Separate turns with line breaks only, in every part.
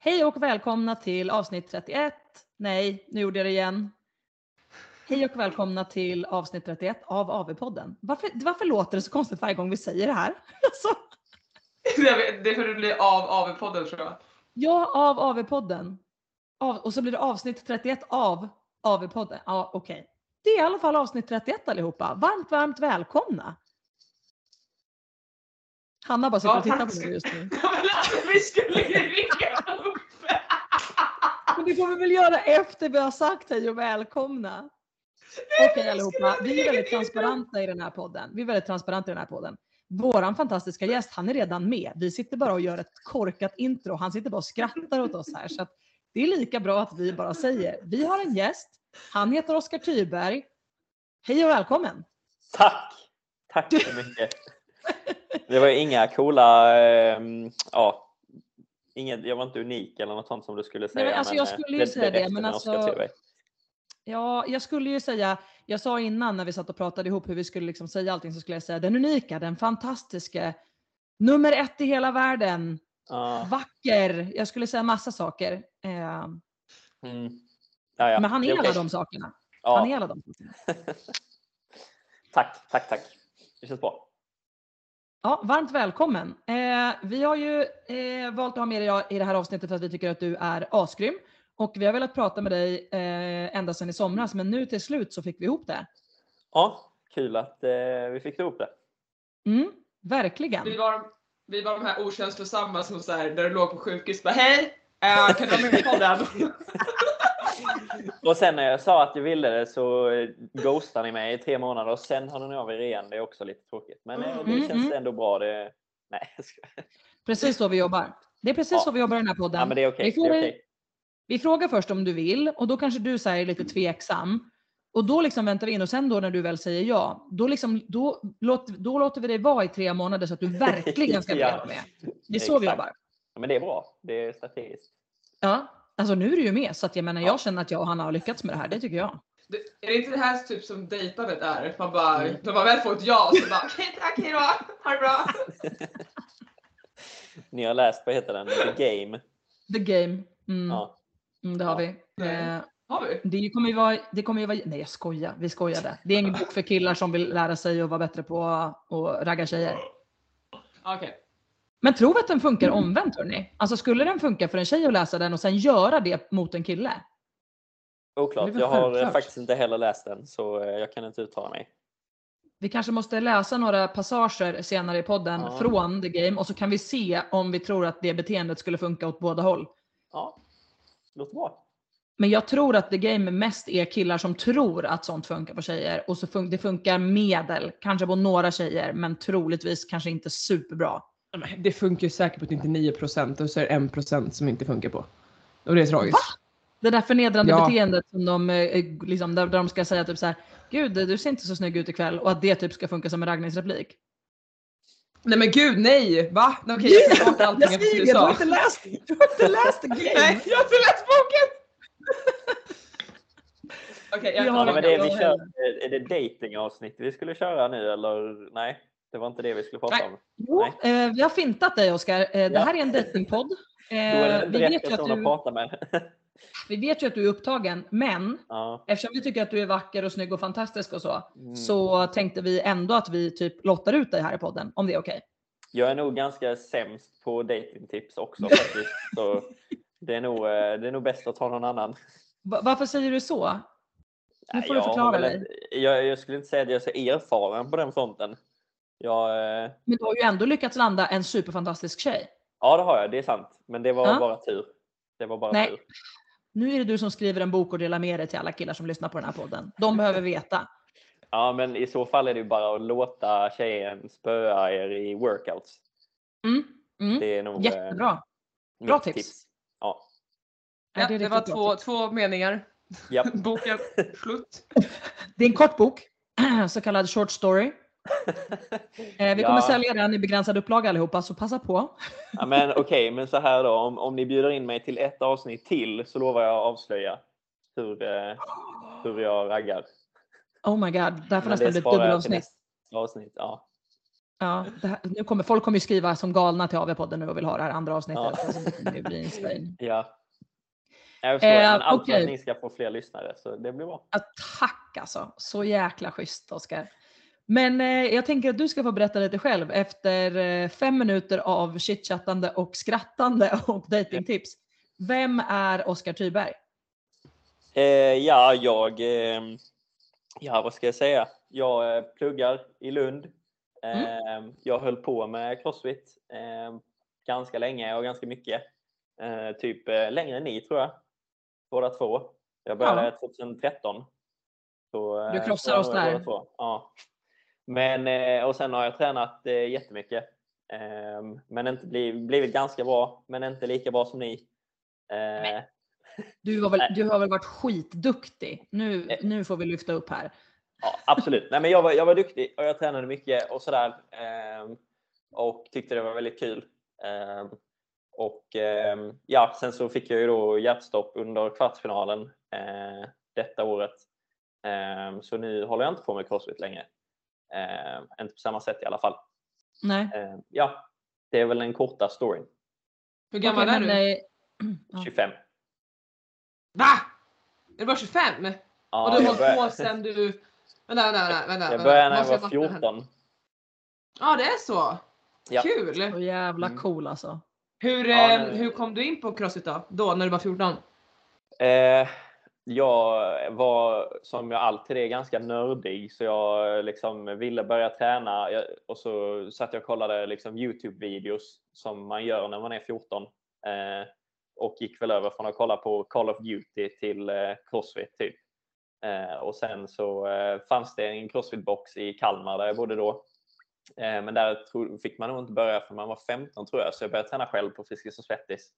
Hej och välkomna till avsnitt 31. Nej, nu gjorde jag det igen. Hej och välkomna till avsnitt 31 av AV-podden. Varför, varför låter det så konstigt varje gång vi säger det här? Alltså,
Det är för att det blir av AV-podden tror jag.
ja, av AV-podden. Av, och så blir det avsnitt 31 av AV-podden. Ja, okej. Det är i alla fall avsnitt 31 allihopa. Varmt, varmt välkomna. Hanna bara sitter
Ja,
och tittar på mig just nu.
Att vi skulle ringa.
Men det får vi väl göra efter vi har sagt hej och välkomna. Okej allihopa, vi är väldigt transparenta i den här podden. Vi är väldigt transparenta i den här podden. Våran fantastiska gäst, han är redan med. Vi sitter bara och gör ett korkat intro. Han sitter bara och skrattar åt oss här. Så att det är lika bra att vi bara säger, vi har en gäst. Han heter Oskar Tyrberg. Hej och välkommen!
Tack! Tack så mycket. Det var inga coola, ehm, ja, inget, jag var inte unik eller något sånt som du skulle säga.
men alltså, jag
eh,
skulle ju säga det, men alltså-. Ja, jag skulle ju säga, jag sa innan när vi satt och pratade ihop hur vi skulle liksom säga allting så skulle jag säga den unika, den fantastiska, nummer ett i hela världen,
Ja,
vacker. Jag skulle säga massa saker. Eh,
mm. ja, ja,
men han
det
är
okej.
alla de sakerna.
Ja,
Han är alla de sakerna.
tack, tack, tack. Det känns bra.
Ja, varmt välkommen. Eh, vi har ju eh, valt att ha med dig i det här avsnittet för att vi tycker att du är asgrym. Och vi har velat prata med dig eh, ända sedan i somras, men nu till slut så fick vi ihop det.
Ja, kul att eh, vi fick ihop det.
Mm, verkligen.
Vi var, vi var de här okänslosamma som så här, där du låg på sjukhus bara hej, äh, kan du vara med i podden?
Och sen när jag sa att jag ville det så eh, ghostade ni mig i tre månader och sen har ni av er igen. Det är också lite tråkigt. Men eh, det
Mm,
känns
mm.
ändå bra. Det... Nej.
Precis så vi jobbar. Det är precis
Ja.
så vi jobbar i den här podden.
ja, men det är okej.
vi,
det okej.
vi frågar först om du vill och då kanske du säger lite tveksam. Och då liksom väntar vi in och sen då när du väl säger ja, då, liksom, då, låt, då låter vi dig vara i tre månader så att du verkligen ska bli
Ja.
med. Det är så vi
Exakt.
jobbar.
Ja, men det är bra. Det är strategiskt.
Ja, alltså nu är du ju med så att jag menar
Ja.
jag känner att jag och Hanna har lyckats med det här. Det tycker jag.
Det- Är det inte det här typ som dejtandet är? Man bara,
Mm.
när man väl får ett ja så bara okej tack hejdå, ha det bra.
Ni har läst, vad heter den? The Game.
The game. Mm,
Ja.
mm, det har
Ja.
vi. Eh,
Har vi?
det kommer ju vara, det kommer ju vara, nej jag skojar, vi skojade. Det är ingen bok för killar som vill lära sig att vara bättre på att ragga tjejer.
Okej.
Men tror vi att den funkar omvänt hörni? Alltså skulle den funka för en tjej att läsa den och sen göra det mot en kille?
Oklart. Jag har eh,
självklart.
faktiskt inte heller läst den så eh, jag kan inte uttala mig.
Vi kanske måste läsa några passager senare i podden
Ja.
från The Game och så kan vi se om vi tror att det beteendet skulle funka åt båda håll.
Ja, låter bra.
Men jag tror att The Game mest är killar som tror att sånt funkar på tjejer och så fun- det funkar medel, kanske på några tjejer, men troligtvis kanske inte superbra.
Det funkar ju säkert på 99% och så är det 1% som inte funkar på. Och det är tragiskt.
Det där förnedrande
Ja.
beteendet som de, eh, liksom, där, där de ska säga typ så här, gud du ser inte så snygg ut ikväll och att det typ ska funka som en raggningsreplik.
Nej men gud nej! Va? Nej, Okej jag tar tillbaka allting
Jag skriver,
du
du har
sa.
inte läst, du har inte läst game.
Nej, jag har inte läst boken! Okej, jag
Vi
Ja, men
det.
vi kör, är- är det datingavsnitt vi skulle köra nu eller? Nej, det var inte det vi skulle prata
Nej.
om.
Jo, eh, vi har fintat dig Oskar. Eh, det
Ja.
här är en
det
Eh, vi, vet ju att du, vi vet ju att du är upptagen, men
ja.
eftersom vi tycker att du är vacker och snygg och fantastisk och så,
Mm.
så tänkte vi ändå att vi typ lottar ut dig här i podden, om det är okej.
Jag är nog ganska sämst på datingtips också faktiskt. Så det är, nog, det är nog bäst att ta någon annan.
Va- varför säger du så? Nu
Nej,
får du
jag har
förklara dig.
Jag, jag skulle inte säga att jag är så erfaren på den fronten. Jag, eh,
Men du har ju ändå lyckats landa en superfantastisk tjej.
ja, det har jag. Det är sant. Men det var
Ja.
bara tur. Det var bara
Nej.
tur.
Nu är det du som skriver en bok och delar med dig till alla killar som lyssnar på den här podden. De behöver veta.
Ja, men i så fall är det ju bara att låta tjejen spöa er i workouts.
Mm. Mm.
Det är nog eh,
Jättebra.
mitt
Bra tips.
Ja.
Ja,
Ja,
det
det var två, två meningar.
Japp.
Boken slut.
Det är en kort bok, så kallad short story. Eh, vi kommer
Ja.
sälja den i begränsad upplaga allihopa, så passa på.
Ja, men okej, men så här då. Om, om ni bjuder in mig till ett avsnitt till så lovar jag att avslöja hur, eh, hur jag raggar.
Oh my god, det här får nästan bli ett dubbelavsnitt.
avsnitt. Ja.
Ja, här, nu kommer, folk kommer ju skriva som galna till AV-podden nu och vill ha det här andra avsnittet.
Ja.
Alltså, det kommer ju bli insane.
ja. Jag förstår,
Eh,
men allt för att ni ska få fler lyssnare så det blir bra.
Ja, tack alltså, så jäkla schysst Oskar. Men eh, jag tänker att du ska få berätta lite själv efter eh, fem minuter av chitchattande och skrattande och datingtips. Vem är Oskar Tyberg?
Eh, ja, jag... Eh, ja, vad ska jag säga? Jag eh, pluggar i Lund. Eh, Jag höll på med Crossfit ganska länge och ganska mycket. Typ längre än ni tror jag. Båda två. Jag började 2013. Så,
Du krossar oss där.
Ja. Men, eh, och sen har jag tränat eh, jättemycket. Eh, men inte bliv, blivit ganska bra, men inte lika bra som ni. Eh,
Du har väl, du har väl varit skitduktig? Nu, nu får vi lyfta upp här.
Ja, absolut. Nej, men jag, var, jag var duktig och jag tränade mycket och sådär. ehm, och tyckte det var väldigt kul. Ehm, och ehm, ja, sen så fick jag ju då hjärtstopp under kvartsfinalen detta året. Ehm, så nu håller jag inte på med crossfit längre. Ehm, inte på samma sätt i alla fall.
Nej.
Ehm, ja, det är väl den korta storyn.
Hur gammal
Okej,
är
men,
du?
eh, ja.
25.
Va? Är du bara 25?
Ja,
och du har hållit
började-
på sen du... Vänta, vänta, vänta. vänta,
Jag började när jag var
fatta det här?
14.
Ja, det är så.
Ja.
Kul!
Så jävla
Mm.
cool alltså.
Hur,
Ja,
eh,
nej.
hur kom du in på Crossfit då? Då, när du var 14?
Eh, jag var, som jag alltid är, ganska nördig så jag liksom ville börja träna jag, och så satt jag och kollade liksom Youtube-videos som man gör när man är 14. Eh, och gick väl över från att kolla på Call of Duty till eh, Crossfit typ. Eh, och sen så eh, fanns det en Crossfit-box i Kalmar där jag bodde då. Eh, men där tro, fick man nog inte börja för man var 15 tror jag, så jag började träna själv på Friskis och Svettis.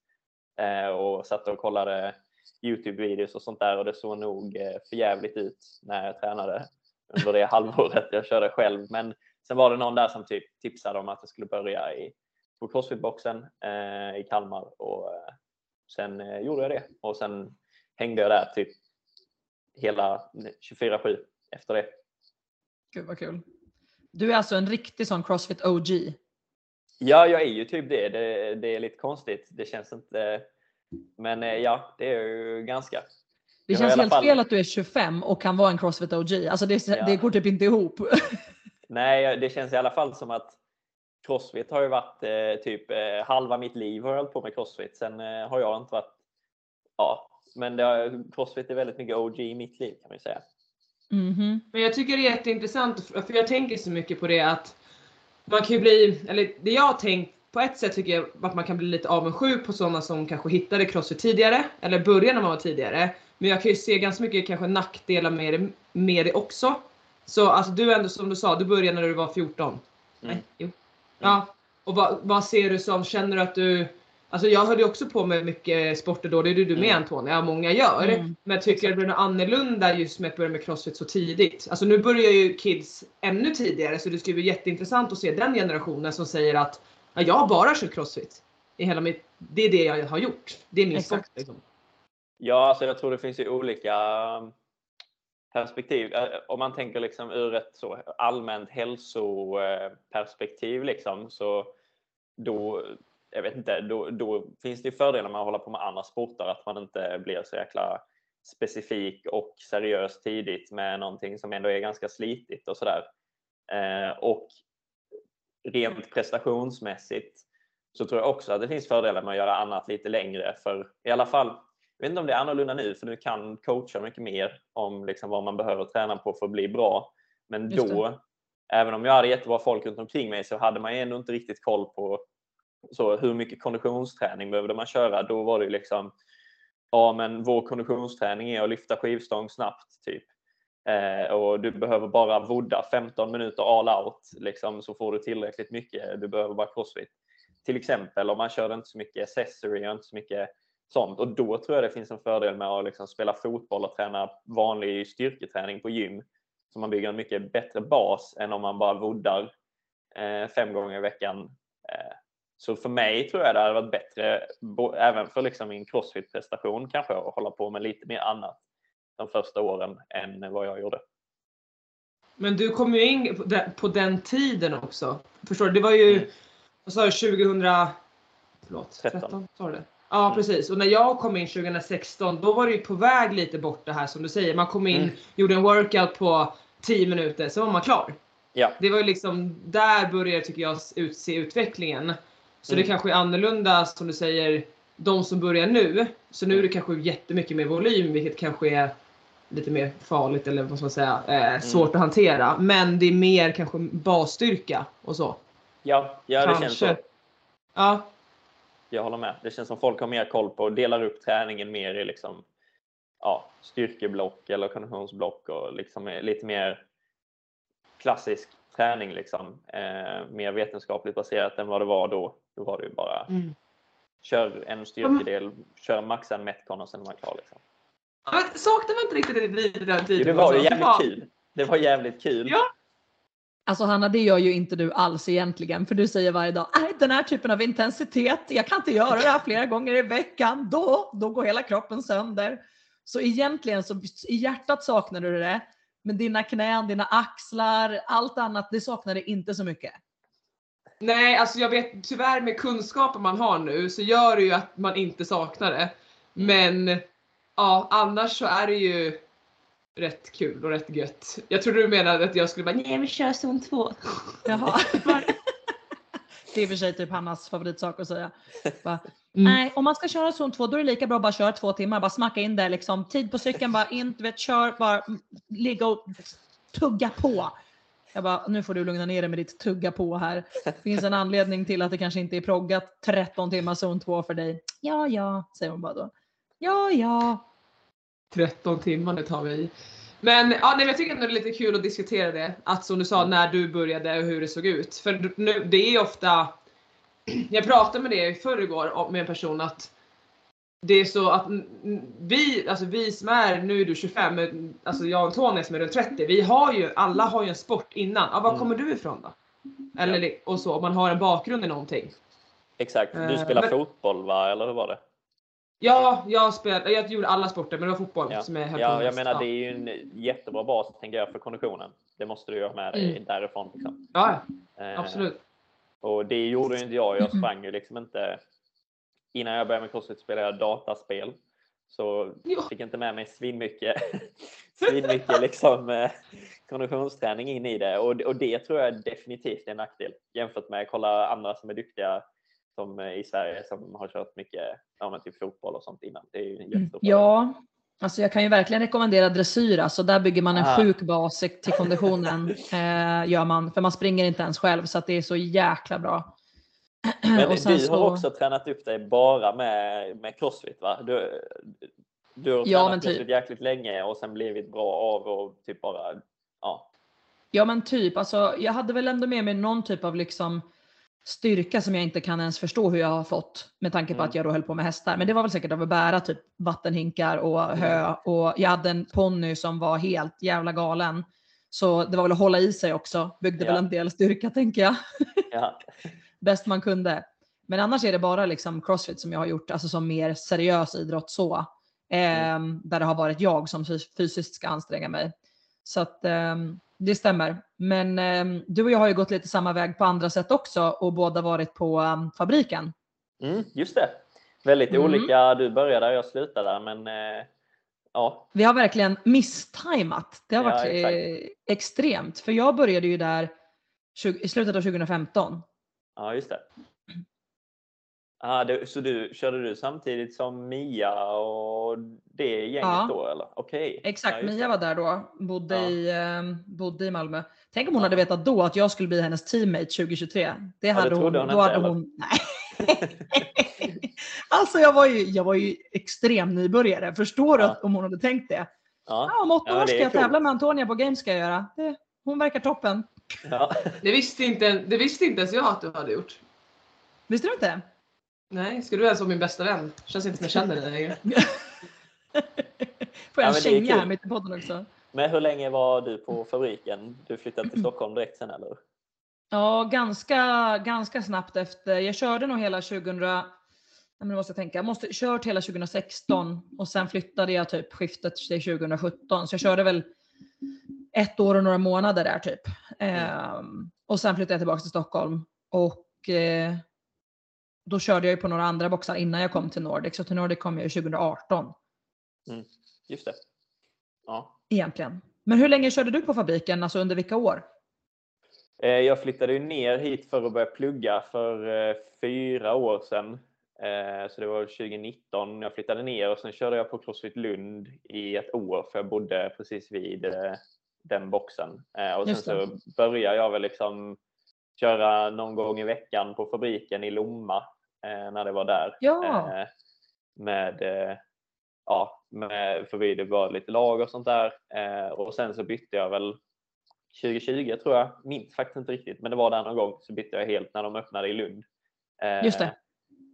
Eh, och satt och kollade Youtube-videos och sånt där och det såg nog eh, för jävligt ut när jag tränade under det halvåret jag körde själv. Men sen var det någon där som typ tipsade om att jag skulle börja i, på Crossfit-boxen eh, i Kalmar och eh, sen eh, gjorde jag det och sen hängde jag där typ hela 24-7 efter det.
Gud vad kul. Du är alltså en riktig sån Crossfit OG.
Ja, jag är ju typ det. Det, det är lite konstigt. Det känns inte... Men eh, ja, det är ju ganska.
Det känns helt
fall-
fel att du är 25 och kan vara en Crossfit OG. Alltså det,
Ja.
det går typ inte ihop.
Nej, det känns i alla fall som att Crossfit har ju varit eh, typ eh, halva mitt liv har jag hållit på med Crossfit. Sen eh, har jag inte varit... Ja, men det har, Crossfit är väldigt mycket OG i mitt liv kan man ju säga.
Mhm.
Men jag tycker det är jätteintressant, för jag tänker så mycket på det att man kan ju bli, eller det jag har tänkt, på ett sätt tycker jag att man kan bli lite avundsjuk på sådana som kanske hittade crossfit tidigare, eller började när man var tidigare. Men jag kan ju se ganska mycket kanske nackdelar med det, med det också. Så alltså du ändå som du sa, du började när du var 14. Nej, jo. Ja. Och vad, vad ser du som, känner du att du Alltså jag höll ju också på med mycket sporter då, det är du med
Mm.
Antonija, många gör.
Mm,
Men tycker du det blir något annorlunda just med att börja med crossfit så tidigt? Alltså nu börjar ju kids ännu tidigare så det skulle bli jätteintressant att se den generationen som säger att ja, jag har bara kört crossfit. I hela mitt, det är det jag har gjort. Det är min sport. Liksom.
Ja, alltså jag tror det finns ju olika um, perspektiv. Eh, Om man tänker liksom ur ett så allmänt hälsoperspektiv liksom, så då, jag vet inte, då, då finns det ju fördelar med att hålla på med andra sporter, att man inte blir så jäkla specifik och seriös tidigt med någonting som ändå är ganska slitigt och sådär. Eh, och rent prestationsmässigt så tror jag också att det finns fördelar med att göra annat lite längre. För i alla fall, jag vet inte om det är annorlunda nu, för nu kan coacha mycket mer om liksom vad man behöver träna på för att bli bra. Men då, även om jag hade jättebra folk runt omkring mig, så hade man ju ändå inte riktigt koll på så hur mycket konditionsträning behövde man köra. Då var det liksom, ja men vår konditionsträning är att lyfta skivstång snabbt typ. Eh, och du behöver bara vodda 15 minuter all out liksom, så får du tillräckligt mycket. Du behöver bara crossfit. Till exempel om man kör inte så mycket accessory och inte så mycket sånt. Och då tror jag det finns en fördel med att liksom spela fotboll och träna vanlig styrketräning på gym. Så man bygger en mycket bättre bas än om man bara voddar eh, fem gånger i veckan. Eh, så för mig tror jag det hade varit bättre, även för liksom min crossfit-prestation kanske, att hålla på med lite mer annat de första åren än vad jag gjorde.
Men du kom ju in på den, tiden också. Förstår du? Det var ju,
Mm.
vad sa du, 2000... Förlåt,
13.
13? Sa du det? Ja
Mm.
precis. Och när jag kom in 2016 då var det ju på väg lite bort det här som du säger. Man kom in,
Mm.
gjorde en workout på 10 minuter, så var man klar.
Ja,
Det var ju liksom, där börjar tycker jag ut, se utvecklingen. Så
Mm.
det kanske är annorlunda som du säger, de som börjar nu. Så nu är det kanske jättemycket mer volym vilket kanske är lite mer farligt eller vad ska man säga, eh, svårt att hantera. Men det är mer kanske basstyrka och så.
ja, ja det känns
kanske.
så.
Ja,
Jag håller med. Det känns som folk har mer koll på och delar upp träningen mer i liksom, ja, styrkeblock eller konditionsblock och liksom lite mer klassisk träning. Liksom. Eh, mer vetenskapligt baserat än vad det var då. Då var det ju bara
Mm.
kör en styrkedel, kör maxa en metcon och sen är man klar. Liksom.
Men saknar man inte riktigt det vid den
Jo,
tiden?
det var ju jävligt kul. Det var jävligt kul.
Ja.
Alltså Hanna, det gör ju inte du alls egentligen, för du säger varje dag, nej den här typen av intensitet, jag kan inte göra det här flera gånger i veckan, då, då går hela kroppen sönder. Så egentligen så i hjärtat saknar du det, men dina knän, dina axlar, allt annat, det saknar det inte så mycket.
Nej, alltså jag vet tyvärr med kunskapen man har nu så gör det ju att man inte saknar det. Men ja, annars så är det ju rätt kul och rätt gött. Jag trodde du menade att jag skulle bara nej vi kör zon 2.
Jaha. det är i och för sig typ Hannas favoritsak att säga. Bara,
Mm.
Nej, om man ska köra zon 2 då är det lika bra att bara köra två timmar, bara smacka in det liksom. Tid på cykeln, bara in, du vet, kör, bara ligga och tugga på. Jag bara, nu får du lugna ner dig med ditt tugga på här. Finns en anledning till att det kanske inte är proggat 13 timmar zon 2 för dig. Ja, ja, säger hon bara då. Ja, ja.
13 timmar det tar vi i. Men ja, nej, jag tycker ändå det är lite kul att diskutera det. Att som du sa, när du började och hur det såg ut. För nu, det är ofta, jag pratade med det i förrgår med en person att det är så att vi, alltså vi som är, nu är du 25, men alltså jag och Antonija som är runt 30, vi har ju, alla har ju en sport innan. Ja, var
Mm.
kommer du ifrån då? Eller och så, om man har en bakgrund i någonting.
Exakt. Du
Eh,
spelar
men-
fotboll va, eller hur var det?
Ja, jag spelade, jag gjorde alla sporter men det var fotboll
Ja,
som höll på
ja jag menar det är ju en jättebra bas tänker jag för konditionen. Det måste du ju ha med dig
Mm.
därifrån. Liksom.
Ja,
Eh,
absolut.
Och det gjorde ju inte jag. Jag sprang ju liksom inte. Innan jag började med crossfit spelade jag dataspel. Så
Ja.
fick inte med mig svinmycket, svinmycket liksom, eh, konditionsträning in i det. Och, och det tror jag definitivt är en nackdel jämfört med att kolla andra som är duktiga som eh, i Sverige som har kört mycket ja, men typ fotboll och sånt innan. Det är ju en jättestor fördel.
Ja, alltså jag kan ju verkligen rekommendera dressyr. Alltså där bygger man en
Ah.
sjuk bas till konditionen. eh, gör man, för man springer inte ens själv så att det är så jäkla bra.
Men
Och
du
så-
har också tränat upp dig bara med, med crossfit va? Du, du har
Ja,
tränat
typ.
jäkligt länge och sen blivit bra av och typ bara, ja.
Ja men typ, alltså jag hade väl ändå med mig någon typ av liksom styrka som jag inte kan ens förstå hur jag har fått med tanke på
Mm.
att jag då höll på med hästar. Men det var väl säkert av att bära typ vattenhinkar och hö och jag hade en ponny som var helt jävla galen. Så det var väl att hålla i sig också, byggde
Ja.
väl en del styrka tänker jag.
Ja.
Bäst man kunde. Men annars är det bara liksom crossfit som jag har gjort, alltså som mer seriös idrott så. Ehm, Där det har varit jag som fys- fysiskt ska anstränga mig. Så att ehm, det stämmer. Men ehm, du och jag har ju gått lite samma väg på andra sätt också och båda varit på ehm, fabriken.
Mm, just det. Väldigt
Mm.
olika. Du började där, jag slutade där. Men eh, ja,
Vi har verkligen misstajmat. Det har
Ja,
varit eh, extremt. För jag började ju där 20, i slutet av 2015.
ja just det. Ah, det. Så du, körde du samtidigt som Mia och det gänget
Ja.
då eller? Okej.
Exakt,
ja,
Mia
det.
var där då, bodde,
Ja.
i, ehm, bodde i Malmö. Tänk om hon
Ja.
hade vetat då att jag skulle bli hennes teammate 2023. Det
det
hade hon,
trodde hon
då
inte
hade hon, nej. alltså jag var, ju, jag var ju extrem nybörjare. Förstår du om hon hade tänkt det?
Ja.
Ja, om åtta
Ja,
år
det
ska jag
coolt.
tävla med Antonia på Games ska jag göra. Det, hon verkar toppen.
Ja.
Det visste, inte, det visste inte ens jag att du hade gjort.
Visste du inte?
Nej, ska du ens vara min bästa vän? Känns inte som jag känner dig längre.
Får
Ja,
jag en
är
känga här mitt i podden också?
Men hur länge var du på fabriken? Du flyttade till Stockholm direkt sen eller?
Ja, ganska, ganska snabbt efter. Jag körde nog hela 2000, nej, men nu måste jag tänka, jag måste kört hela 2016 och sen flyttade jag typ skiftet till 2017. Så jag körde väl ett år och några månader där typ. Ehm, och sen flyttade jag tillbaka till Stockholm och eh, då körde jag ju på några andra boxar innan jag kom till Nordic. Så till Nordic kom jag ju 2018
Just det. Ja.
egentligen. Men hur länge körde du på fabriken? Alltså under vilka år?
Eh, Jag flyttade ju ner hit för att börja plugga för eh, fyra år sedan. Eh, Så det var 2019 jag flyttade ner och sen körde jag på Crossfit Lund i ett år för jag bodde precis vid den boxen. Och sen så började jag väl liksom köra någon gång i veckan på fabriken i Lomma när det var där.
Ja.
Eh, Med, eh, ja, med, för vi det var lite lag och sånt där. Eh, Och sen så bytte jag väl 2020 tror jag, minns faktiskt inte riktigt, men det var där någon gång så bytte jag helt när de öppnade i Lund. Eh,
Just det.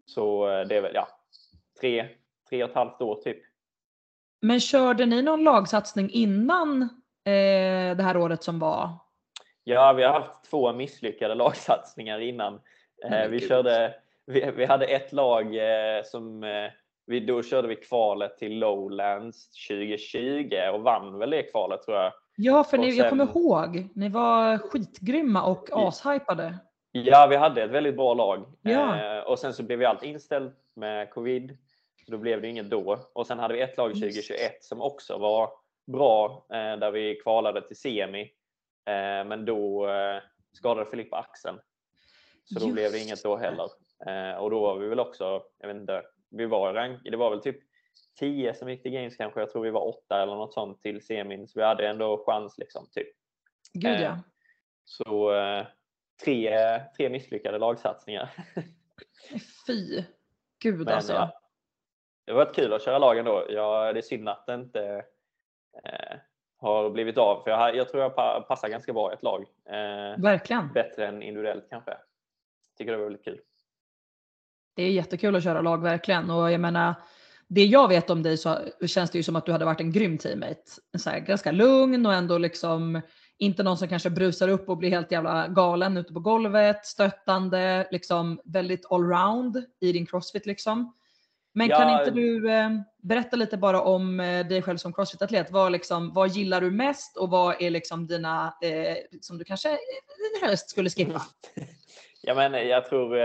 Så eh, det är väl ja, tre, tre och ett halvt år typ.
Men körde ni någon lagsatsning innan eh, det här året som var?
Ja, vi har haft två misslyckade lagsatsningar innan. Eh, vi, körde, vi, vi hade ett lag eh, som eh, vi, då körde vi kvalet till Lowlands 2020 och vann väl det kvalet tror jag.
Ja, för ni, jag kommer
sen-
ihåg. Ni var skitgrymma och ashypade.
Ja, vi hade ett väldigt bra lag.
Ja.
Eh, och sen så blev ju allt inställt med covid. Så då blev det inget då. Och sen hade vi ett lag
Just.
2021 som också var bra, eh, där vi kvalade till semi. Eh, men då eh, skadade Filippa axeln. Så då blev det
Just
inget då heller. Eh, och då var vi väl också, jag vet inte, vi var rank, det var väl typ 10 som gick till Games kanske. Jag tror vi var 8 eller något sånt till semin. Så vi hade ändå chans liksom. Typ.
Gud
Eh,
ja.
Så eh, tre, tre misslyckade lagsatsningar.
Fy. Gud
Men,
alltså.
ja, det har varit kul att köra lag ändå. Ja, det är synd att det inte eh, har blivit av. För jag, jag tror jag pa- passar ganska bra i ett lag. Eh,
Verkligen.
bättre än individuellt kanske. Tycker det var väldigt kul.
Det är jättekul att köra lag verkligen. Och jag menar, det jag vet om dig så känns det ju som att du hade varit en grym teammate. Så här, ganska lugn och ändå liksom inte någon som kanske brusar upp och blir helt jävla galen ute på golvet, stöttande, liksom väldigt allround i din crossfit liksom. Men kan
Ja.
inte du eh, berätta lite bara om eh, dig själv som crossfit-atlet? Vad, liksom, vad gillar du mest och vad är liksom dina, eh, som du kanske eh, helst skulle skippa?
Ja, men jag tror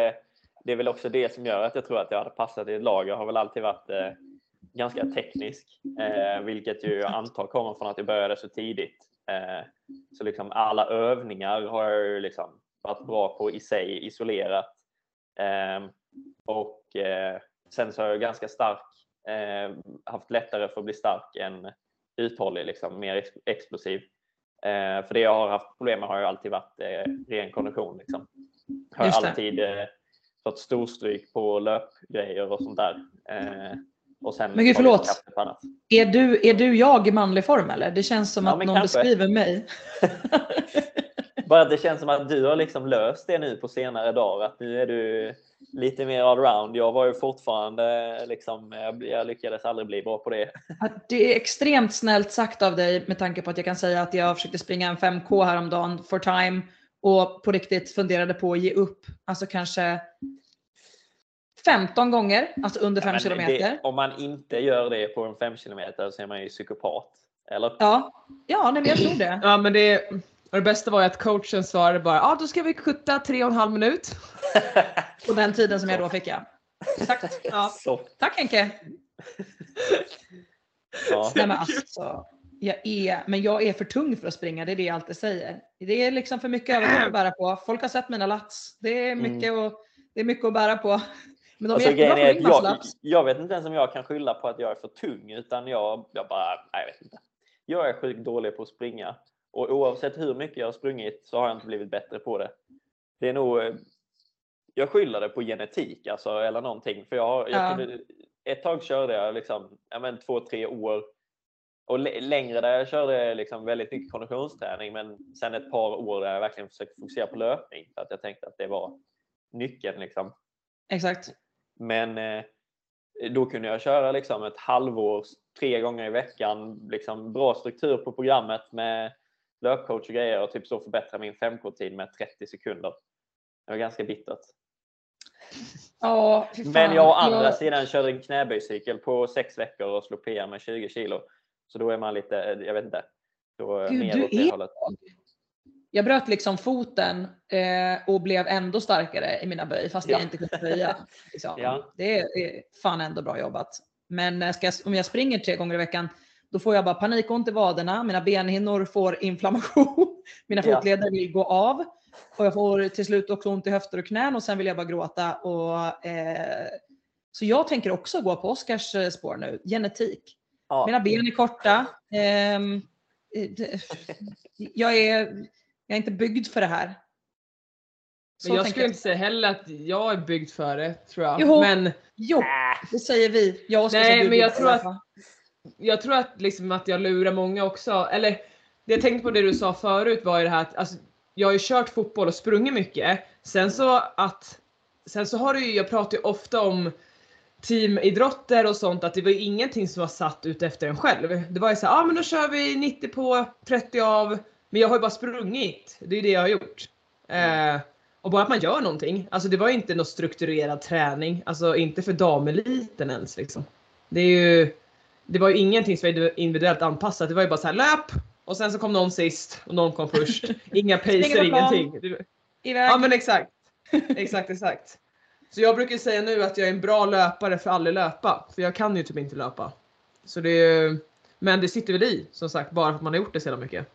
det är väl också det som gör att jag tror att jag hade passat i ett lag. Jag har väl alltid varit eh, ganska teknisk, eh, vilket ju jag antar kommer från att jag började så tidigt. Eh, så liksom alla övningar har jag ju liksom varit bra på i sig, isolerat. Eh, och eh, sen så har jag ganska stark, eh, haft lättare för att bli stark än uthållig, liksom, mer ex explosiv. Eh, för det jag har haft problem med har ju alltid varit ren kondition. Liksom. Har alltid fått storstryk på löpgrejer och sånt där. Eh, och sen
Men gud, förlåt. Är du, är du jag i manlig form eller? Det känns som
Ja,
att någon
kanske.
beskriver mig.
Bara att det känns som att du har liksom löst det nu på senare dagar. Att nu är du lite mer allround. Jag var ju fortfarande liksom, jag, jag lyckades aldrig bli bra på det.
Att Det är extremt snällt sagt av dig med tanke på att jag kan säga att jag försökte springa en 5K häromdagen for time och på riktigt funderade på att ge upp. Alltså kanske 15 gånger, alltså under 5
Men
kilometer.
det, om man inte gör det på en 5 kilometer så är man ju psykopat. Eller?
Ja, ja nej, men jag tror det.
Ja men det, och det bästa var ju att coachen svarade bara ja ah, då ska vi skjuta tre och en halv minut.
På den tiden som jag då fick ja. Exakt. Ja. Tack Henke.
ja.
Nej men alltså, jag är, men jag är för tung för att springa, det är det jag alltid säger. Det är liksom för mycket överkropp att bära på. Folk har sett mina lats. Det är mycket, och, det är mycket att bära på. Men de är
Alltså,
jättebra
är att jag, jag vet inte ens om jag kan skylla på att jag är för tung utan jag, jag bara, nej, jag vet inte. Jag är sjukt dålig på att springa och oavsett hur mycket jag har sprungit så har jag inte blivit bättre på det. Det är nog, jag skyller det på genetik alltså eller någonting för jag, har- jag
Ja.
kunde, ett tag körde jag liksom, ja men två, tre år och lä- längre där jag körde liksom väldigt mycket konditionsträning men sen ett par år där jag verkligen försökte fokusera på löpning för att jag tänkte att det var nyckeln liksom.
Exakt.
Men eh, då kunde jag köra liksom ett halvår, tre gånger i veckan, liksom bra struktur på programmet med löpcoach och grejer och typ så förbättra min 5K-tid med 30 sekunder. Det var ganska bittert.
Fan.
Men jag å andra
Jag-
sidan körde en knäböjcykel på sex veckor och slog PR med 20 kilo. Så då är man lite, jag vet inte, då är
Gud,
mer
du
åt det
är-
hållet.
Jag bröt liksom foten eh, och blev ändå starkare i mina böj fast jag
Ja.
inte kunde böja. Liksom.
Ja.
Det är, fan ändå bra jobbat. Men eh, jag, om jag springer tre gånger i veckan då får jag bara panikont i vaderna, mina benhinnor får inflammation, mina fotleder vill gå av och jag får till slut också ont i höfter och knän och sen vill jag bara gråta. Och, eh, så jag tänker också gå på Oskars eh, spår nu, genetik.
Ja.
Mina ben är korta. Ehm, eh, jag, är, jag är inte byggd för det här. Så
Men jag skulle inte säga heller att jag är byggd för det tror jag.
Jo.
Men
Jo, det säger vi. Jag
Nej,
du
men jag tror att- jag tror att, liksom att jag lurar många också. Eller det jag tänkte på det du sa förut var ju det här att alltså, jag har ju kört fotboll och sprungit mycket. Sen så att Sen så har det ju, jag pratar ju ofta om teamidrotter och sånt att det var ju ingenting som var satt ut efter en själv. Det var ju så ja ah, men då kör vi 90 på 30 av. Men jag har ju bara sprungit. Det är ju det jag har gjort. Eh, och bara att man gör någonting. Alltså det var ju inte någon strukturerad träning. Alltså inte för dameliten ens liksom. Det är ju det var ju ingenting som var individuellt anpassat. Det var ju bara så här löp och sen så kom någon sist och någon kom först. Inga pacer, ingenting.
Iväg.
Ja men exakt. Exakt, exakt. Så jag brukar säga nu att jag är en bra löpare för att aldrig löpa. För jag kan ju typ inte löpa. Så det är Men det sitter väl i som sagt bara för att man har gjort det så jävla mycket.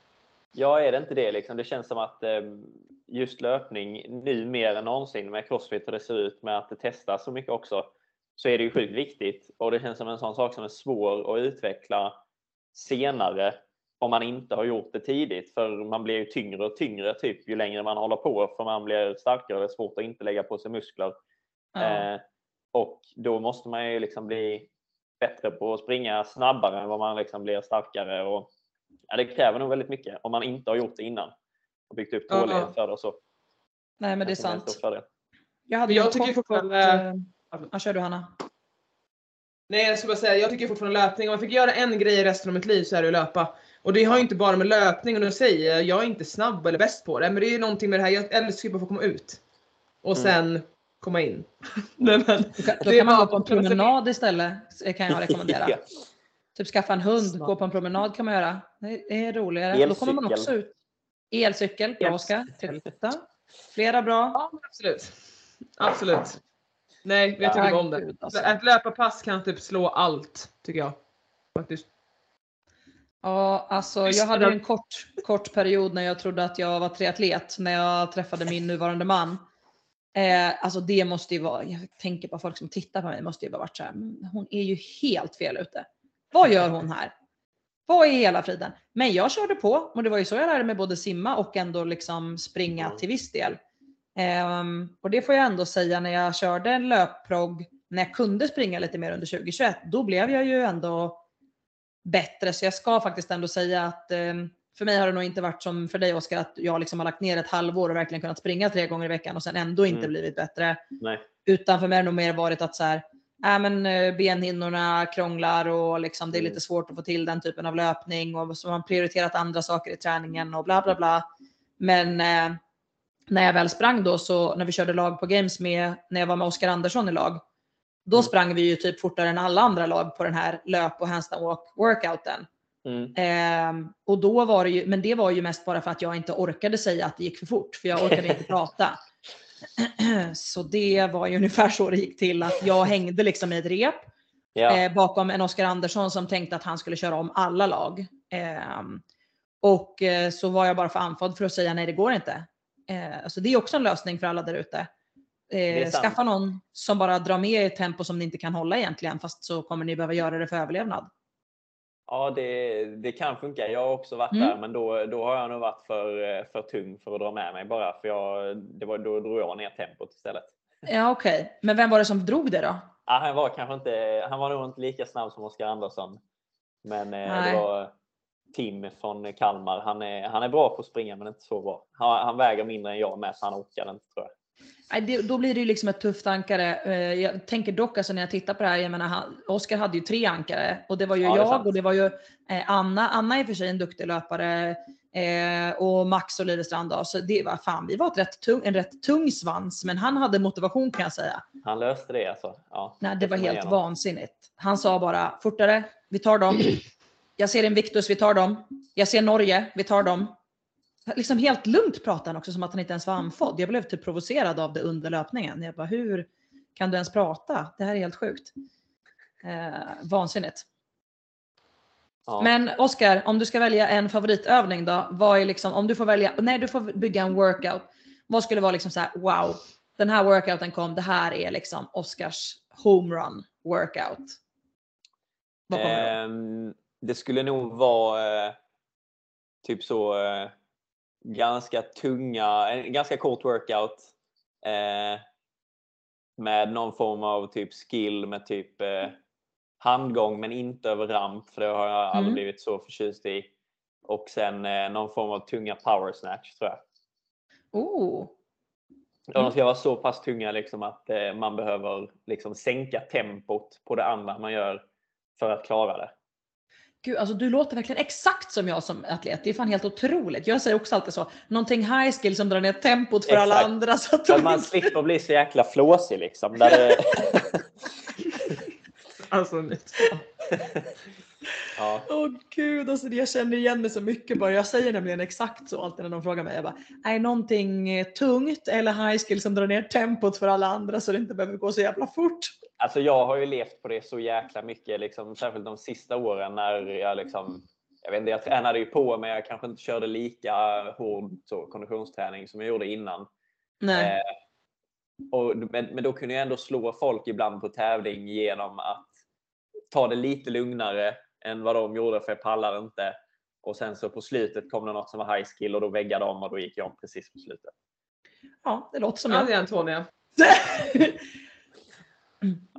Ja, är det inte det liksom? Det känns som att eh, just löpning nu mer än någonsin med crossfit och det ser ut med att det testas så mycket också så är det ju sjukt viktigt och det känns som en sån sak som är svår att utveckla senare om man inte har gjort det tidigt för man blir ju tyngre och tyngre typ ju längre man håller på för man blir starkare och det är svårt att inte lägga på sig muskler.
Ja.
Eh, och då måste man ju liksom bli bättre på att springa snabbare än vad man liksom blir starkare. Och, ja, det kräver nog väldigt mycket om man inte har gjort det innan och byggt upp
Ja, ja.
tålighet för det och så.
Nej men det är sant.
fördel.
Jag hade
jag tycker fortfarande-
fått, eh, Ja, kör du Hanna.
Nej jag skulle bara säga, jag tycker fortfarande löpning, om jag fick göra en grej i resten av mitt liv så är det att löpa. Och det har ju inte bara med löpning och nu säger jag, jag är inte snabb eller bäst på det, men det är ju någonting med det här, jag älskar ju bara att få komma ut. Och sen komma in. Nej, men,
Då kan, då
Det
kan man gå på en promenad istället kan jag rekommendera.
Ja.
Typ skaffa en hund,
Snart.
gå på en promenad kan man göra. Det är roligare. Då kommer man
Elcykel.
också ut. Elcykel, bra Oskar. Titta. Flera bra.
ja absolut. Absolut. Nej, jag
Ja,
tycker bara om det.
gud, alltså.
Ett löparpass kan typ slå allt, tycker jag. Faktiskt.
Ja, alltså jag hade en kort, kort period när jag trodde att jag var triatlet när jag träffade min nuvarande man. Eh, alltså det måste ju vara, jag tänker på folk som tittar på mig, måste ju bara varit så här, "Mm, hon är ju helt fel ute. Vad gör hon här? Vad är hela friden? Men jag körde på och det var ju så jag lärde mig både simma och ändå liksom springa till viss del. Ehm, och det får jag ändå säga när jag körde en löpprogg, när jag kunde springa lite mer under 2021, då blev jag ju ändå bättre. Så jag ska faktiskt ändå säga att eh, för mig har det nog inte varit som för dig Oskar att jag liksom har lagt ner ett halvår och verkligen kunnat springa tre gånger i veckan och sen ändå inte
Mm.
blivit bättre.
Nej.
Utan för mig har det nog mer varit att så här, äh, men eh, benhinnorna krånglar och liksom det är
Mm.
lite svårt att få till den typen av löpning och så har man prioriterat andra saker i träningen och bla bla bla. Men eh, när jag väl sprang då så när vi körde lag på games med när jag var med Oskar Andersson i lag. Då
Mm.
sprang vi ju typ fortare än alla andra lag på den här löp och handstand walk workouten.
Mm.
Ehm, och då var det ju, men det var ju mest bara för att jag inte orkade säga att det gick för fort, för jag orkade inte prata. Så det var ju ungefär så det gick till, att jag hängde liksom i ett rep
Ja.
eh, bakom en Oskar Andersson som tänkte att han skulle köra om alla lag. Ehm, och eh, så var jag bara för andfådd för att säga nej, det går inte. Eh, så det är också en lösning för alla där ute. Eh, skaffa någon som bara drar med i ett tempo som ni inte kan hålla egentligen, fast så kommer ni behöva göra det för överlevnad.
Ja, det, det kan funka. Jag har också varit
Mm.
där, men då, då har jag nog varit för, eh, för tung för att dra med mig bara. För jag, det var, då drog jag ner tempot istället.
Ja, okej. Men vem var det som drog det då?
Ja, han, var kanske inte, han var nog inte lika snabb som Oskar Andersson. Men eh,
Nej.
det var Tim från Kalmar. Han är, han är bra på att springa, men inte så bra. Han, han väger mindre än jag med, så han orkar inte tror jag.
Då blir det ju liksom ett tufft ankare. Eh, Jag tänker dock alltså när jag tittar på det här, jag menar, Oskar hade ju tre ankare och det var ju
Ja, det
jag och det var ju eh, Anna. Anna är i och för sig en duktig löpare eh, och Max och Livestrand då. Så det var fan, vi var ett rätt tung, en rätt tung svans, men han hade motivation kan jag säga.
Han löste det alltså. Ja,
Nej, det var helt
igenom.
vansinnigt. Han sa bara fortare, vi tar dem. Jag ser Invictus, vi tar dem. Jag ser Norge, vi tar dem. Liksom helt lugnt pratade han också som att han inte ens var andfådd. Jag blev typ provocerad av det under löpningen. Jag bara, hur kan du ens prata? Det här är helt sjukt. Eh, vansinnigt.
Ja.
Men Oskar, om du ska välja en favoritövning då? Vad är liksom, om du får välja, nej du får bygga en workout. Vad skulle vara liksom så här, wow, den här workouten kom, det här är liksom Oskars homerun workout. Vad kommer?
Ehm, det skulle nog vara eh, typ så eh, ganska tunga, en ganska kort workout. Eh, med någon form av typ skill med typ eh, handgång men inte över ramp för det har jag aldrig
Mm.
blivit så förtjust i. Och sen eh, någon form av tunga power snatch tror jag.
Oh,
De ska vara så pass tunga liksom att eh, man behöver liksom sänka tempot på det andra man gör för att klara det.
Gud, alltså du låter verkligen exakt som jag som atlet. Det är fan helt otroligt. Jag säger också alltid så, någonting high skill som drar ner tempot för alla
Exakt.
andra. Så att
man
inte...
slipper bli så jäkla flåsig liksom. Där det...
Alltså,
ja.
Åh gud, alltså jag känner igen mig så mycket bara. Jag säger nämligen exakt så alltid när de frågar mig. Jag bara, är någonting eh, tungt eller high skill som drar ner tempot för alla andra så det inte behöver gå så jävla fort?
Alltså jag har ju levt på det så jäkla mycket, liksom, särskilt de sista åren när jag liksom jag vet inte, jag tränade ju på men jag kanske inte körde lika hård så, konditionsträning som jag gjorde innan.
Nej.
Eh, och, men, men då kunde jag ändå slå folk ibland på tävling genom att ta det lite lugnare än vad de gjorde för jag pallade inte. Och sen så på slutet kom det något som var high skill och då väggade de och då gick jag om precis på slutet.
Ja, det låter som
Ja,
jag.
det är Antonia.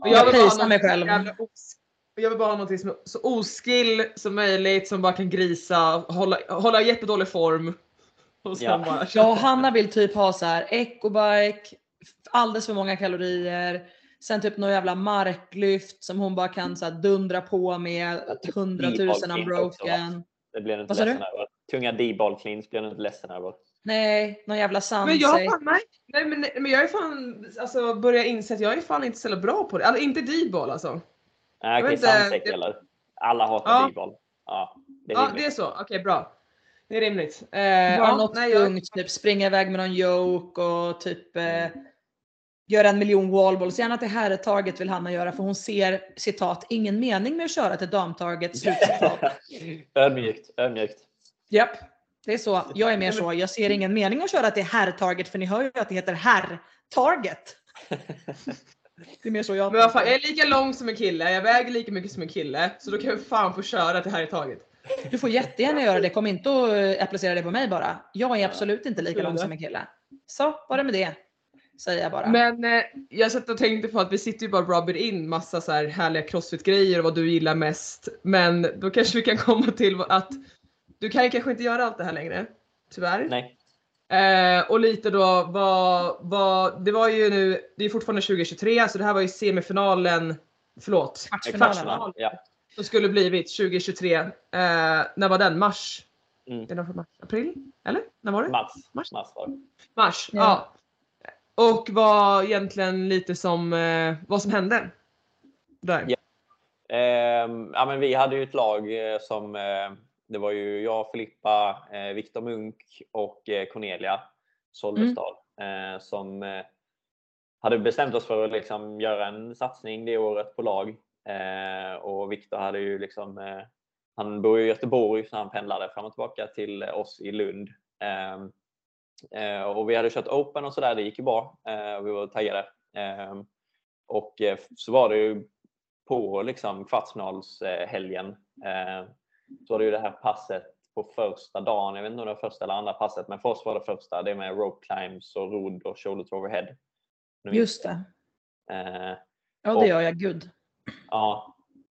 Och jag prisar mig
något
själv.
jävla os- Jag vill bara ha något som är så oskill som möjligt som bara kan grisa, hålla, hålla jättedålig form. Och
Ja.
bara
Jag och Hanna vill typ ha så här ecobike, alldeles för många kalorier, sen typ någon jävla marklyft som hon bara kan så här dundra på med 100 000
D-ball clean
unbroken.
Det blir du inte ledsen över. Tunga D-ball cleans blir du inte ledsen över.
Nej, någon jävla
Men jag har fan, nej, nej, men, nej, men jag är fan, alltså börjar inse att jag är fan inte så bra på det. Alltså inte D-ball alltså.
Nej,
Jag
okej, Sunset
det-
eller? Alla hatar
Ja.
D-ball. Ja, det är
Ja,
rimligt.
det är så. Okej, bra. Det är rimligt. Eh,
Bara
ja,
något
nej, jag,
tungt, typ springa iväg med någon yoke och typ eh, göra en miljon wallballs. Gärna till herrtaget vill Hanna göra för hon ser citat ingen mening med att köra till damtaget.
Ödmjukt, ödmjukt.
Japp, det är så. Jag är mer så. Jag ser ingen mening att köra till herrtaget för ni hör ju att det heter herrtaget. Det är mer så jag
men vad fan, jag är lika lång som en kille, jag väger lika mycket som en kille. Så då kan jag fan få köra i taget.
Du får jättegärna göra det. Kom inte och eh, applicera det på mig bara. Jag är absolut inte lika lång som en kille. Så, var det med det. Säger jag bara.
Men eh, jag satt och tänkte på att vi sitter ju bara och rubber in massa så här härliga crossfit-grejer och vad du gillar mest. Men då kanske vi kan komma till att du kan ju kanske inte göra allt det här längre. Tyvärr.
Nej.
Eh, och lite då vad, vad, det var ju nu, det är fortfarande 2023 så det här var ju semifinalen, förlåt,
Kvartsfinal. Ja.
som skulle blivit 2023. Eh, när var den? Mars?
Mm.
Det mars? April? Eller? När var det?
Mars.
Mars.
Mars var det.
Mars, ja.
Ja.
Och vad egentligen lite som, eh, vad som hände. Där.
Ja. Ehm, ja, men vi hade ju ett lag eh, som eh, det var ju jag, Filippa, eh, Viktor Munk och eh, Cornelia Sollestad eh, som eh, hade bestämt oss för att liksom göra en satsning det året på lag. Eh, och Viktor hade ju liksom, han bor i Göteborg så han pendlade fram och tillbaka till oss i Lund. Ehm, eh, och vi hade kört Open och sådär, det gick ju bra och vi var taggade. Ehm, och så var det ju på liksom kvartsfinalshelgen eh, så var det ju det här passet på första dagen. Jag vet inte om det var första eller andra passet, men för oss var det första. Det med rope climbs och rodd och shoulder to overhead.
Just det.
Eh,
Ja,
Och-
det gör jag. Gud.
ja.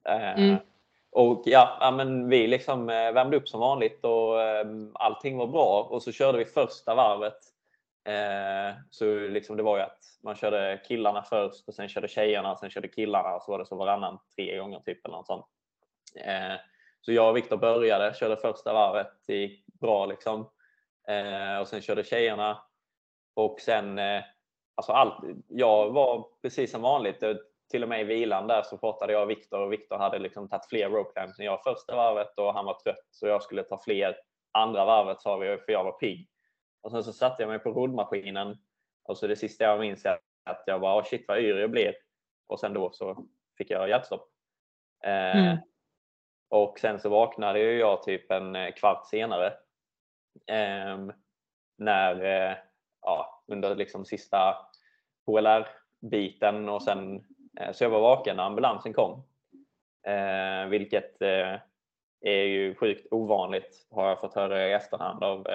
Eh,
Mm.
Och ja, ja, men vi liksom eh, värmde upp som vanligt och eh, allting var bra och så körde vi första varvet. Eh, så liksom det var ju att man körde killarna först och sen körde tjejerna, sen körde killarna och så var det så varannan tre gånger typ eller något sånt. Så jag och Viktor började, körde första varvet, det gick bra liksom. Eh, och sen körde tjejerna och sen eh, alltså allt, jag var precis som vanligt. Eh, till och med i vilan där så pratade jag och Viktor och Viktor hade liksom tagit fler rope climbs än jag första varvet och han var trött så jag skulle ta fler andra varvet sa vi för jag var pigg. Och sen så satte jag mig på roddmaskinen och så det sista jag minns är att jag bara oh shit vad yr jag blev. Och sen då så fick jag hjärtstopp. Eh,
Mm.
Och sen så vaknade ju jag typ en eh, kvart senare. Ehm, när, eh, ja, under liksom sista HLR-biten och sen eh, så jag var vaken när ambulansen kom. Eh, vilket är ju sjukt ovanligt har jag fått höra i efterhand av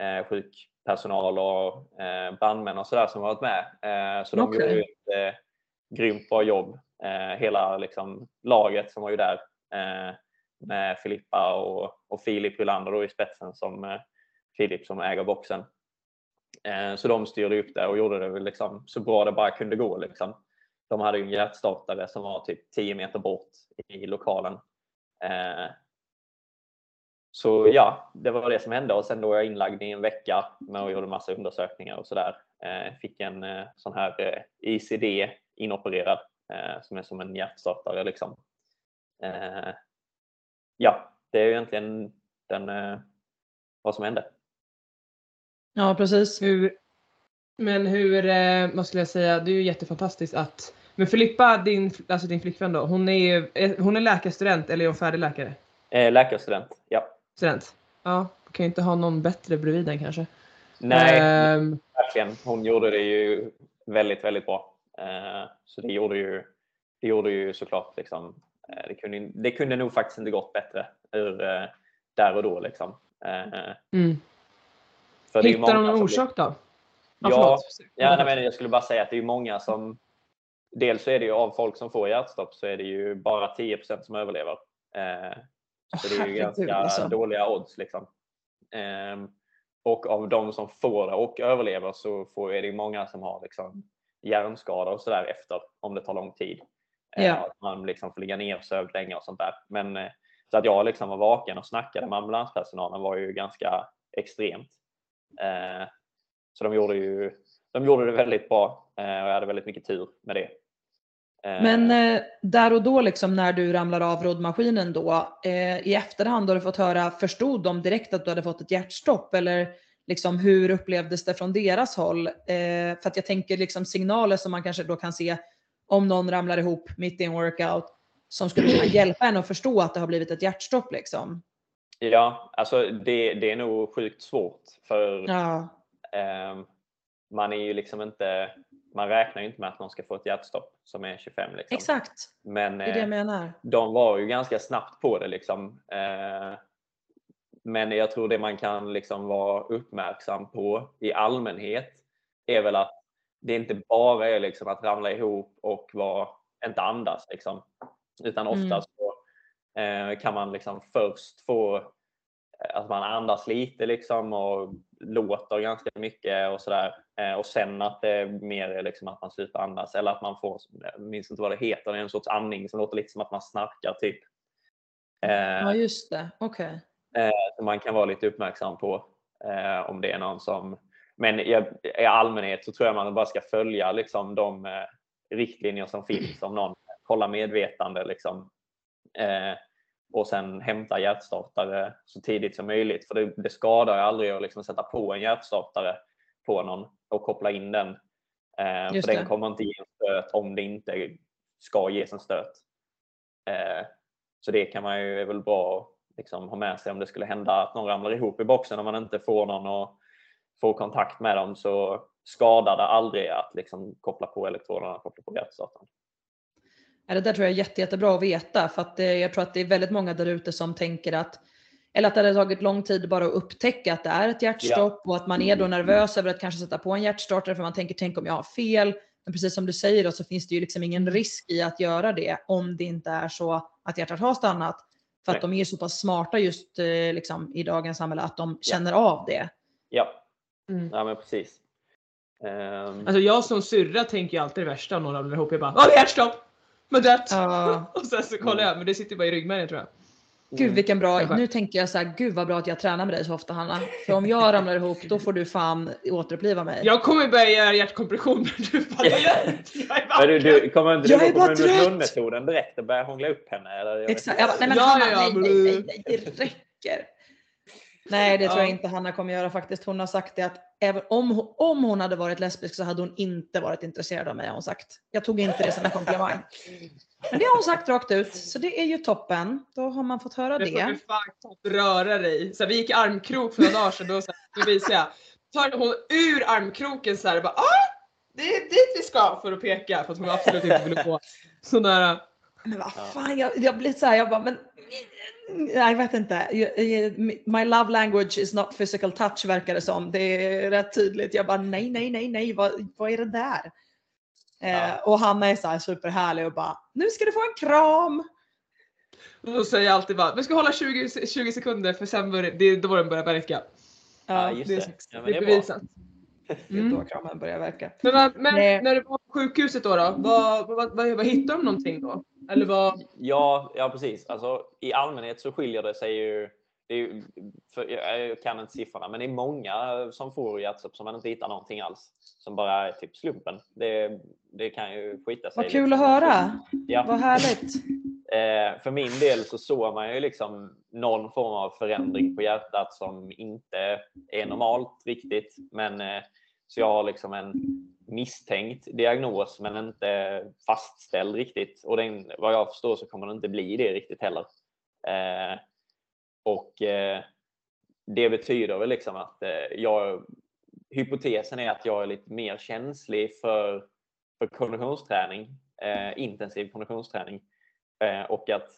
eh, sjukpersonal och eh, brandmän och sådär som varit med. Eh, så de
Okej.
gjorde ju ett eh, grymt bra jobb. Eh, hela liksom, laget som var ju där Eh, med Filippa och, och Filip Rylander då i spetsen som eh, Filip som äger boxen. Eh, så de styrde upp det och gjorde det liksom så bra det bara kunde gå. Liksom. De hade ju en hjärtstartare som var typ 10 meter bort i lokalen. Så ja, det var det som hände och sen då var jag inlagd i en vecka med och gjorde massa undersökningar och sådär. Fick en sån här ICD inopererad som är som en hjärtstartare liksom. Eh, ja, det är ju egentligen den, eh, vad som hände.
Ja, precis.
Hur, men hur, eh, vad skulle jag säga, det är ju jättefantastiskt att men Filippa, din, alltså din flickvän då, hon är hon är läkarstudent eller är hon färdig läkare?
Eh, läkarstudent, ja.
Student? Ja, kan ju inte ha någon bättre bredvid den kanske.
Nej,
Ehm,
verkligen. Hon gjorde det ju väldigt, väldigt bra. Eh, så det gjorde ju, det gjorde ju såklart liksom, det, kunde, det kunde nog faktiskt inte gått bättre ur, eh, där och då. Liksom. Eh,
mm.
för det är ju
Hittar de någon orsak då?
Ja,
förlåt.
Ja, nej, men jag skulle bara säga att det är många som... Dels så är det ju av folk som får hjärtstopp så är det ju bara 10% som överlever. Eh, så det är ju
herregud,
ganska
alltså.
dåliga odds. Liksom. Ehm, och av de som får det och överlever så får, är det ju många som har liksom, hjärnskador och sådär efter om det tar lång tid. Eh,
Ja.
Att man liksom får ligga nersövd länge och sånt där. Men, eh, så att jag liksom var vaken och snackade med ambulanspersonalen var ju ganska extremt. Eh, så de gjorde, ju, de gjorde det väldigt bra eh, och jag hade väldigt mycket tur med det. Eh,
Men eh, där och då liksom när du ramlar av roddmaskinen då, eh, i efterhand har du fått höra, förstod de direkt att du hade fått ett hjärtstopp eller liksom hur upplevdes det från deras håll? Eh, för att jag tänker liksom signaler som man kanske då kan se om någon ramlar ihop mitt i en workout som skulle kunna hjälpa en att förstå att det har blivit ett hjärtstopp liksom.
Ja, alltså det, det är nog sjukt svårt för
Ja,
ehm, man är ju liksom inte, man räknar ju inte med att någon ska få ett hjärtstopp som är 25 liksom.
exakt.
Men
Det är det jag
eh,
menar.
de var ju ganska snabbt på det liksom. Eh, men jag tror det man kan liksom vara uppmärksam på i allmänhet är väl att det inte bara är liksom att ramla ihop och vara, inte andas liksom. Utan
Mm.
oftast så, eh, kan man liksom först få att man andas lite liksom och låter ganska mycket och sådär. Eh, och sen att det är mer liksom att man slutar andas eller att man får, jag minns inte vad det heter, det är en sorts andning som låter lite som att man snarkar typ. Eh,
Ja, just det. Okej.
som man kan vara lite uppmärksam på eh, om det är någon som... Men i, i allmänhet så tror jag man bara ska följa liksom, de eh, riktlinjer som finns. Om någon kollar medvetande liksom, eh, och sen hämta hjärtstartare så tidigt som möjligt. För det, det skadar ju aldrig att liksom sätta på en hjärtstartare på någon och koppla in den. Eh,
Just
för
det.
den kommer inte ge en stöt om det inte ska ges en stöt. Eh, så det kan man ju, är väl bra att liksom ha med sig om det skulle hända att någon ramlar ihop i boxen och man inte får någon att få kontakt med dem så skadar det aldrig att liksom koppla på elektroderna och koppla på hjärtstartaren.
Ja, det där tror jag är jätte, jättebra att veta för att eh, jag tror att det är väldigt många där ute som tänker att eller att det hade tagit lång tid bara att upptäcka att det är ett hjärtstopp och att man är då nervös över att kanske sätta på en hjärtstartare för man tänker tänk om jag har fel. Men precis som du säger då, så finns det ju liksom ingen risk i att göra det om det inte är så att hjärtat har stannat. För att
Nej.
de är så pass smarta just eh, liksom, i dagens samhälle att de känner av det.
Ja,
Mm.
ja men precis. Ehm,
Alltså jag som syrra tänker ju alltid det värsta om någon ramlar ihop. Jag bara Åh hjärtstopp! Men dött!
Ja.
Och sen så kollar jag, men det sitter bara i ryggmärgen tror jag.
Gud vilken bra, nu tänker jag så här, gud vad bra att jag tränar med dig så ofta Hanna. För om jag ramlar ihop då får du fan återuppliva mig.
Jag kommer börja göra hjärtkompression men du bara, jag är
du, du, kommer inte
Jag
du
är
gå
bara
på
trött.
munmetoden direkt och börja hångla upp henne? Eller?
Exakt. Jag bara, nej men
Ja,
Hanna,
ja,
nej, nej, nej, nej, det räcker. Nej, det tror jag
Ja.
inte Hanna kommer göra faktiskt. Hon har sagt det att även om, om hon hade varit lesbisk så hade hon inte varit intresserad av mig har hon sagt. Jag tog inte det som en komplimang. Men det har hon sagt rakt ut, så det är ju toppen. Då har man fått höra
Det får du fan knappt röra dig. Så här, vi gick i armkrok för några dagar sedan då, så här, då visade jag. Tar hon ur armkroken så här och bara ah! Det är dit vi ska för att peka för att hon absolut inte ville gå så nära.
Men vad fan, jag, jag blir så här, jag bara, men jag vet inte. My love language is not physical touch verkar det som. Det är rätt tydligt. Jag bara nej, nej, nej, nej, vad, vad är det där? Eh,
Ja.
och Hanna är så här superhärlig och bara, nu ska du få en kram.
Och då säger jag alltid bara, vi ska hålla 20, 20 sekunder för sen börjar, det då den börjar verka.
Ja, just
det, är
det. Ja,
det
det
är
är bra.
Mm.
då kramen börjar verka.
Men, vad- men
Nej.
när du var på sjukhuset då, då vad, vad, vad, vad hittade de någonting då? Eller vad?
Ja, ja precis. Alltså, I allmänhet så skiljer det sig ju. Det är ju för, jag jag kan inte siffrorna, men det är många som får hjärtstopp som man inte hittar någonting alls. Som bara är typ slumpen. Det, det kan ju skita sig.
Vad kul
liksom.
att höra.
Ja.
Vad härligt.
Eh, för min del så såg man ju liksom någon form av förändring på hjärtat som inte är normalt riktigt. Men eh, så jag har liksom en misstänkt diagnos men inte fastställd riktigt. Och den, vad jag förstår så kommer det inte bli det riktigt heller. Eh, och eh, det betyder väl liksom att eh, jag, hypotesen är att jag är lite mer känslig för, för konditionsträning, eh, intensiv konditionsträning. Eh, och att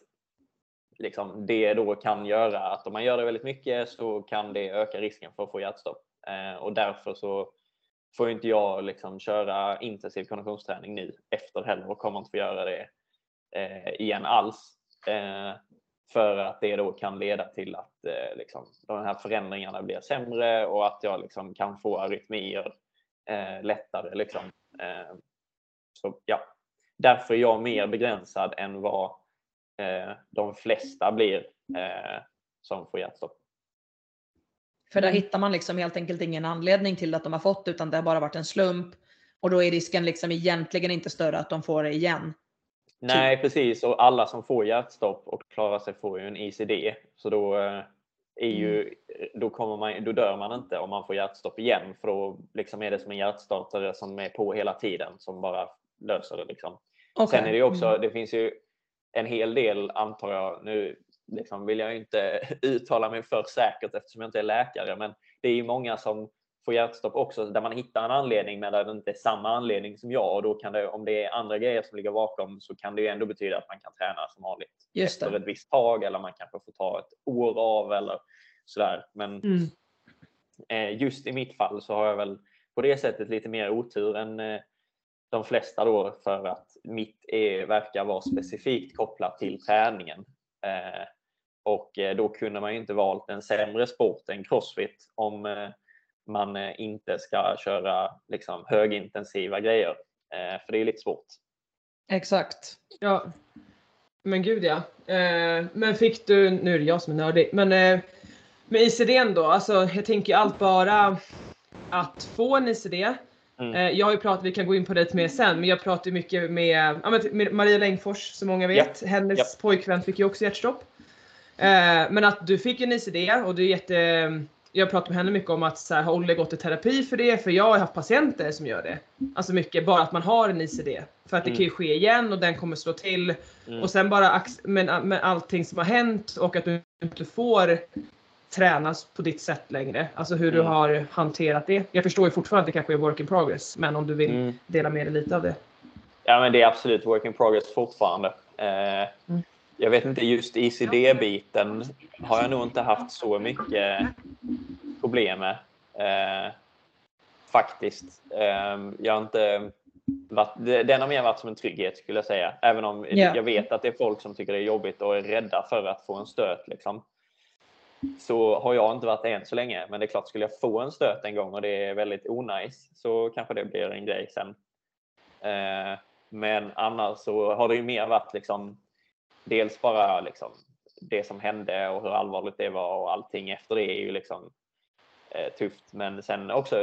liksom, det då kan göra att om man gör det väldigt mycket så kan det öka risken för att få hjärtstopp. Eh, och därför så får inte jag liksom köra intensiv konditionsträning nu efter heller och kommer inte få göra det eh, igen alls. Eh, för att det då kan leda till att eh, liksom, de här förändringarna blir sämre och att jag liksom kan få arytmier eh, lättare. Liksom. Eh, så ja, därför är jag mer begränsad än vad eh, de flesta blir eh, som får hjärtstopp.
För där hittar man liksom helt enkelt ingen anledning till att de har fått utan det har bara varit en slump. Och då är risken liksom egentligen inte större att de får det igen.
Nej, precis. Och alla som får hjärtstopp och klarar sig får ju en ICD. Så då, eh, är ju, då, kommer man, då dör man inte om man får hjärtstopp igen. För då liksom är det som en hjärtstartare som är på hela tiden som bara löser det. Liksom.
Okej.
Sen är det ju också,
Mm.
det finns ju en hel del antar jag, nu liksom vill jag inte uttala mig för säkert eftersom jag inte är läkare, men det är ju många som får hjärtstopp också där man hittar en anledning men där det inte är samma anledning som jag och då kan det, om det är andra grejer som ligger bakom så kan det ju ändå betyda att man kan träna som vanligt
Just
efter
det.
ett visst tag eller man kanske får ta ett år av eller sådär. Men
Mm.
eh, just i mitt fall så har jag väl på det sättet lite mer otur än eh, de flesta då för att mitt är, verkar vara specifikt kopplat till träningen. Eh, Och eh, då kunde man ju inte valt en sämre sport än crossfit om eh, man eh, inte ska köra liksom, högintensiva grejer. För det är lite svårt.
Exakt.
Ja. Men gud ja. Men fick du, nu är det jag som är nördig, men med ICDn då, alltså jag tänker allt bara att få en ICD.
Mm.
Jag har ju pratat, vi kan gå in på det lite mer sen, men jag pratar ju mycket med, med Maria Längfors som många vet.
Ja.
Hennes
Ja.
pojkvän fick ju också hjärtstopp. Eh, men att du fick en ICD och det är jätte, jag pratar med henne mycket om att så här, har Olle gått i terapi för det? För jag har haft patienter som gör det. Alltså mycket, bara att man har en ICD. För att det
Mm.
kan ju ske igen och den kommer slå till.
Mm.
Och sen bara med, med allting som har hänt och att du inte får tränas på ditt sätt längre. Alltså hur du
Mm.
har hanterat det. Jag förstår ju fortfarande att det kanske är work in progress. Men om du vill
Mm.
dela med dig lite av det.
Ja, men det är absolut work in progress fortfarande. Eh,
Mm.
Jag vet inte, just ICD-biten har jag nog inte haft så mycket problem med. Eh, faktiskt. Eh, jag har inte varit, den har mer varit som en trygghet skulle jag säga. Även om
Ja.
jag vet att det är folk som tycker det är jobbigt och är rädda för att få en stöt. Liksom. Så har jag inte varit det än så länge. Men det är klart, skulle jag få en stöt en gång och det är väldigt onajs så kanske det blir en grej sen. Eh, men annars så har det ju mer varit liksom dels bara liksom det som hände och hur allvarligt det var och allting efter det är ju liksom eh, tufft. Men sen också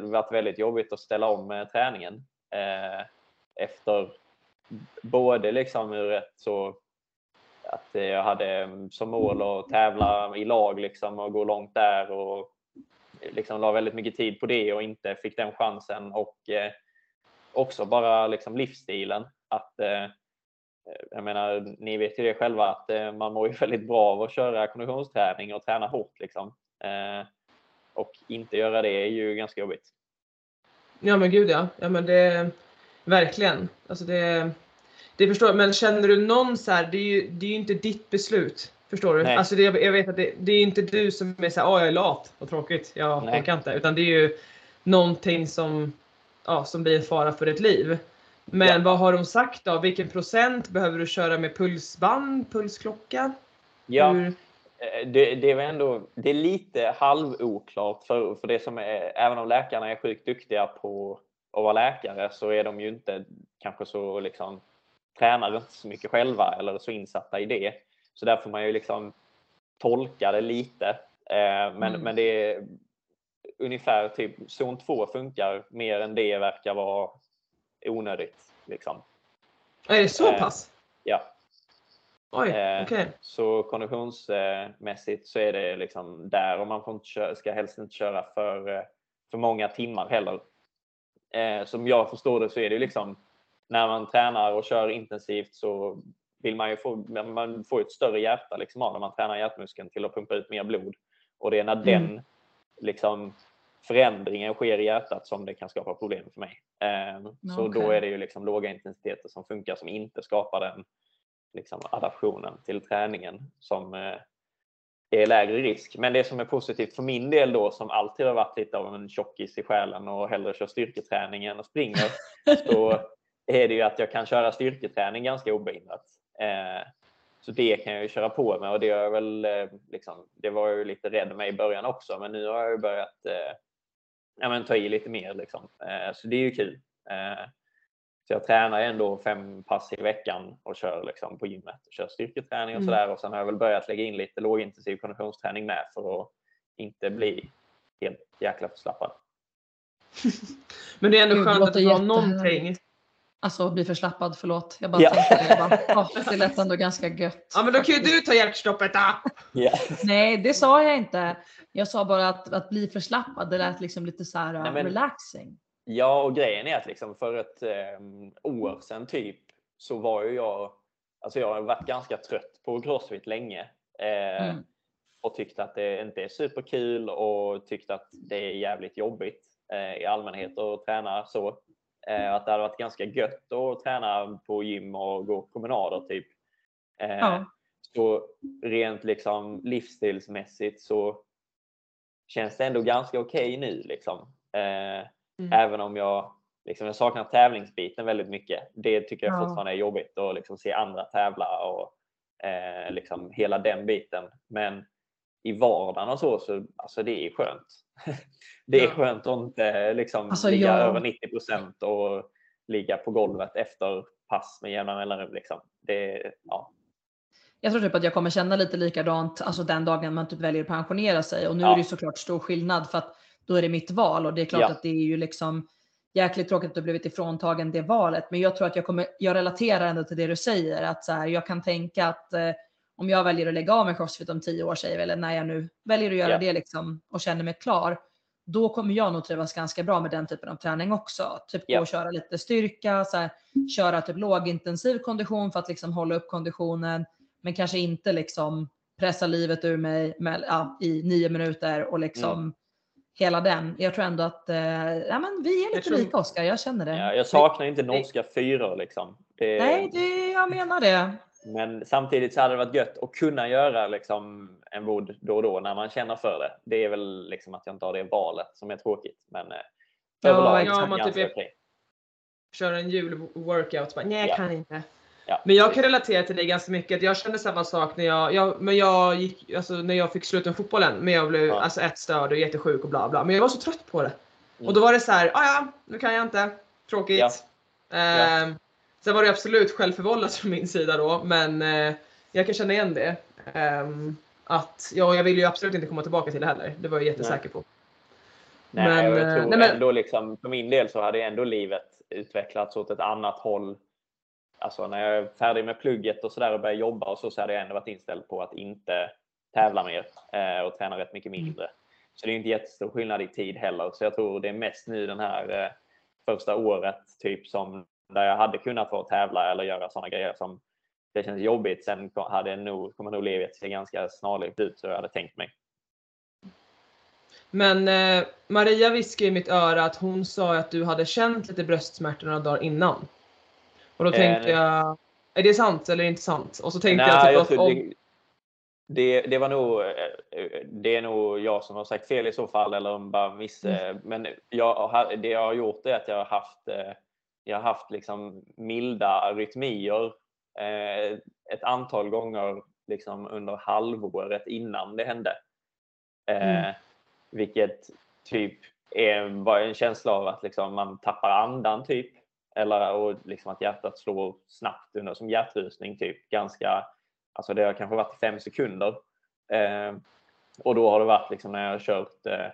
varit väldigt jobbigt att ställa om eh, träningen eh, efter både liksom ur ett så att jag hade mm, som mål att tävla i lag liksom och gå långt där och eh, liksom la väldigt mycket tid på det och inte fick den chansen och eh, också bara liksom livsstilen att eh, jag menar, ni vet ju det själva att eh, man mår ju väldigt bra av att köra konditionsträning och träna hårt liksom. Eh, och inte göra det är ju ganska jobbigt.
Ja men gud ja. Ja men det, verkligen. Alltså det, det förstår jag. Men känner du någon så här, det är ju, det är ju inte ditt beslut. Förstår du?
Nej.
Alltså det, jag vet att det, det är inte du som är såhär, åh jag är lat, vad tråkigt, jag orkar inte. Utan det är ju någonting som, ja, som blir en fara för ditt liv. Men
Ja.
vad har de sagt då? Vilken procent behöver du köra med pulsband, pulsklocka?
Ja,
Hur-
eh, det, det är ändå det är lite halvoklart för, för det som är, även om läkarna är sjukt duktiga på att vara läkare så är de ju inte kanske så liksom tränar inte så mycket själva eller så insatta i det. Så där får man ju liksom tolka det lite. Eh, men,
Mm.
men det är ungefär typ zon 2 funkar mer än det verkar vara onödigt. Liksom.
Är det så
Eh,
pass?
Ja.
Oj,
eh,
okej.
Så konditionsmässigt så är det liksom där och man får inte köra, ska helst inte köra för, eh, för många timmar heller. Eh, Som jag förstår det så är det liksom när man tränar och kör intensivt så vill man ju få, man får ett större hjärta liksom av när man tränar hjärtmuskeln till att pumpa ut mer blod. Och det är när
Mm.
den liksom förändringen sker i hjärtat som det kan skapa problem för mig. Eh, Så då är det ju liksom låga intensiteter som funkar som inte skapar den liksom adaptionen till träningen som eh, är lägre risk. Men det som är positivt för min del då som alltid har varit lite av en tjockis i själen och hellre kör styrketräning än och springer så är det ju att jag kan köra styrketräning ganska obehindrat. Eh, så det kan jag ju köra på med och det, jag väl, eh, liksom, det var jag ju lite rädd med i början också men nu har jag ju börjat eh, ja, men ta i lite mer. Liksom. Eh, så det är ju kul. Eh, så jag tränar ändå fem pass i veckan och kör liksom på gymmet och kör styrketräning och
Mm.
sådär. Och sen har jag väl börjat lägga in lite lågintensiv konditionsträning med för att inte bli helt jäkla förslappad.
Men det är ändå
Gud, det
skönt att har
jättehärligt.
någonting.
Alltså bli förslappad, förlåt. Jag bara
Ja.
tänkte det. Jag Bara, det lät ändå ganska gött.
Ja men då kan ju du ta hjärtstoppet då!
Ja.
Nej, det sa jag inte. Jag sa bara att, att bli förslappad, det lät liksom lite så här
Nej, men-
relaxing.
Ja, och grejen är att liksom för ett eh, år sedan typ så var ju jag, alltså jag har varit ganska trött på crossfit länge. Eh,
Mm.
Och tyckte att det inte är superkul och tyckte att det är jävligt jobbigt eh, i allmänhet att träna så. Eh, att det hade varit ganska gött att träna på gym och gå promenader typ. Eh,
Ja.
Så rent liksom livsstilsmässigt så känns det ändå ganska okej nu liksom. Eh,
Mm.
Även om jag, liksom, jag saknar tävlingsbiten väldigt mycket. Det tycker jag
Ja.
fortfarande är jobbigt att liksom se andra tävla och Eh, liksom hela den biten. Men i vardagen och så, så alltså det är skönt. det är skönt att inte liksom
Alltså,
ligga
jag-
över 90 procent och ligga på golvet efter pass med jämna mellanrum. Liksom. Det, ja.
Jag tror typ att jag kommer känna lite likadant alltså den dagen man typ väljer att pensionera sig. Och nu
Ja.
är det ju såklart stor skillnad för att då är det mitt val och det är klart
Ja.
att det är ju liksom jäkligt tråkigt att du blivit ifråntagen det valet. Men jag tror att jag kommer, jag relaterar ändå till det du säger att så här, jag kan tänka att eh, om jag väljer att lägga av med crossfit om tio år säger vi, eller när jag nu väljer att göra
Ja.
det liksom och känner mig klar. Då kommer jag nog trivas ganska bra med den typen av träning också. Typ gå och köra lite styrka, så här, köra typ lågintensiv kondition för att liksom hålla upp konditionen. Men kanske inte liksom pressa livet ur mig med, ja, i nio minuter och liksom
Mm.
hela den. Jag tror ändå att eh, ja, men vi är lite
tror-
lika Oskar, jag känner det.
Ja, jag saknar inte norska fyror. Liksom. Det,
Nej, det, jag menar det.
Men samtidigt så hade det varit gött att kunna göra liksom en vod då och då när man känner för det. Det är väl liksom att jag inte har det valet som är tråkigt. Men eh,
Ja,
överlag
ja, man typ är-
okej.
Köra en julworkout. Bara, Nej, jag
Ja.
kan inte.
Ja,
Men jag kan relatera till dig ganska mycket. Jag kände samma sak när jag, jag, men jag gick, alltså, när jag fick sluta med fotbollen. Men jag blev
Ja.
alltså, ett störd och jättesjuk och bla bla. Men jag var så trött på det.
Mm.
Och då var det så här, ah, ja, nu kan jag inte. Tråkigt.
Ja.
Ehm, Sen var det absolut självförvållat från min sida då, men eh, jag kan känna igen det. Ehm, att, ja, jag vill ju absolut inte komma tillbaka till det heller. Det var jag jättesäker på.
Nej,
Men,
och
eh,
jag tror
nej, men-
ändå liksom, för min del så hade ändå livet utvecklats åt ett annat håll. Alltså när jag är färdig med plugget och sådär och börjar jobba och så, så hade jag ändå varit inställd på att inte tävla mer eh, och träna rätt mycket mindre. Så det är inte jättestor skillnad i tid heller. Så jag tror det är mest nu den här första året typ som där jag hade kunnat få tävla eller göra sådana grejer som det känns jobbigt. Sen hade nog, kommer nog livet se ganska snarlikt ut så jag hade tänkt mig.
Men eh, Maria viskade i mitt öra att hon sa att du hade känt lite bröstsmärtor några dagar innan. Och då
Eh,
tänkte
nej.
jag, är det sant eller inte sant? Och så tänkte
Nej,
jag typ
jag
att
tror
om,
det, det, var nog, eh, det är nog jag som har sagt fel i så fall eller bara miss.
Mm.
Men jag, det jag har gjort är att jag har haft, eh, jag har haft liksom milda arytmier eh, ett antal gånger liksom under halvåret innan det hände. Eh,
Mm.
Vilket typ är bara en känsla av att liksom man tappar andan typ. Eller och liksom att hjärtat slår snabbt under som hjärtrusning typ. Ganska, alltså det har kanske varit fem sekunder. Eh, och då har det varit liksom när jag har kört, eh,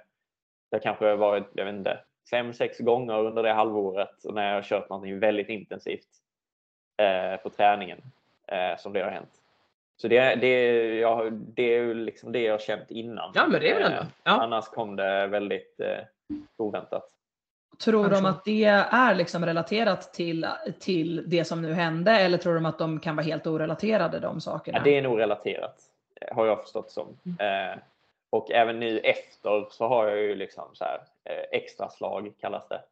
det har kanske varit, jag vet inte, fem, sex gånger under det halvåret och när jag har kört någonting väldigt intensivt eh, på träningen eh, som det har hänt. Så det, det, jag, det är ju liksom det jag har känt innan.
Ja men det är väl
Eh,
ändå. Ja.
Annars kom det väldigt eh, oväntat.
Tror de att det är liksom relaterat till, till det som nu hände eller tror de att de kan vara helt orelaterade de sakerna?
Ja, det är nog relaterat, eh, har jag förstått som. Eh, och även nu efter så har jag ju liksom så här, eh, extra slag kallas det.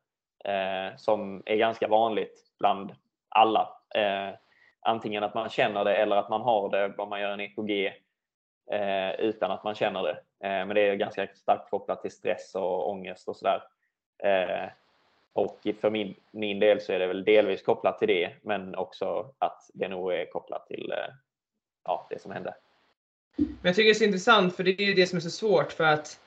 Eh, som är ganska vanligt bland alla. Eh, antingen att man känner det eller att man har det om man gör en EKG eh, utan att man känner det. Eh, men det är ganska starkt kopplat till stress och ångest och sådär. Eh, och för min, min del så är det väl delvis kopplat till det men också att det nog är kopplat till eh, ja, det som hände.
Men jag tycker det är så intressant för det är ju det som är så svårt för att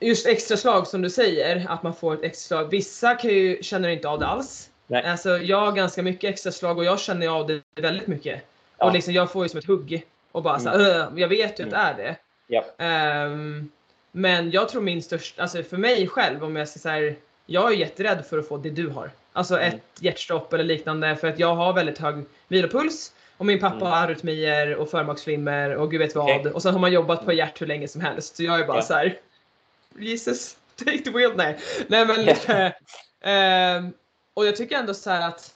just extra slag som du säger, att man får ett extra slag. Vissa kan ju, känner inte av det alls.
Nej.
Alltså jag har ganska mycket extra slag och jag känner av det väldigt mycket.
Ja.
Och liksom jag får ju som ett hugg och bara så här, "Ugh", jag vet ju att det är det.
Ja.
Ehm, men jag tror min största, alltså för mig själv om jag ska säga jag är jätterädd för att få det du har. Alltså
Mm.
ett hjärtstopp eller liknande för att jag har väldigt hög vilopuls och min pappa
Mm.
har arytmier och förmaksflimmer och gud vet vad.
Okej.
Och sen har man jobbat på hjärt hur länge som helst. Så jag är bara
Ja.
så här. Jesus, take the wheel. Nej, Nej men lite. ehm, och jag tycker ändå så här att.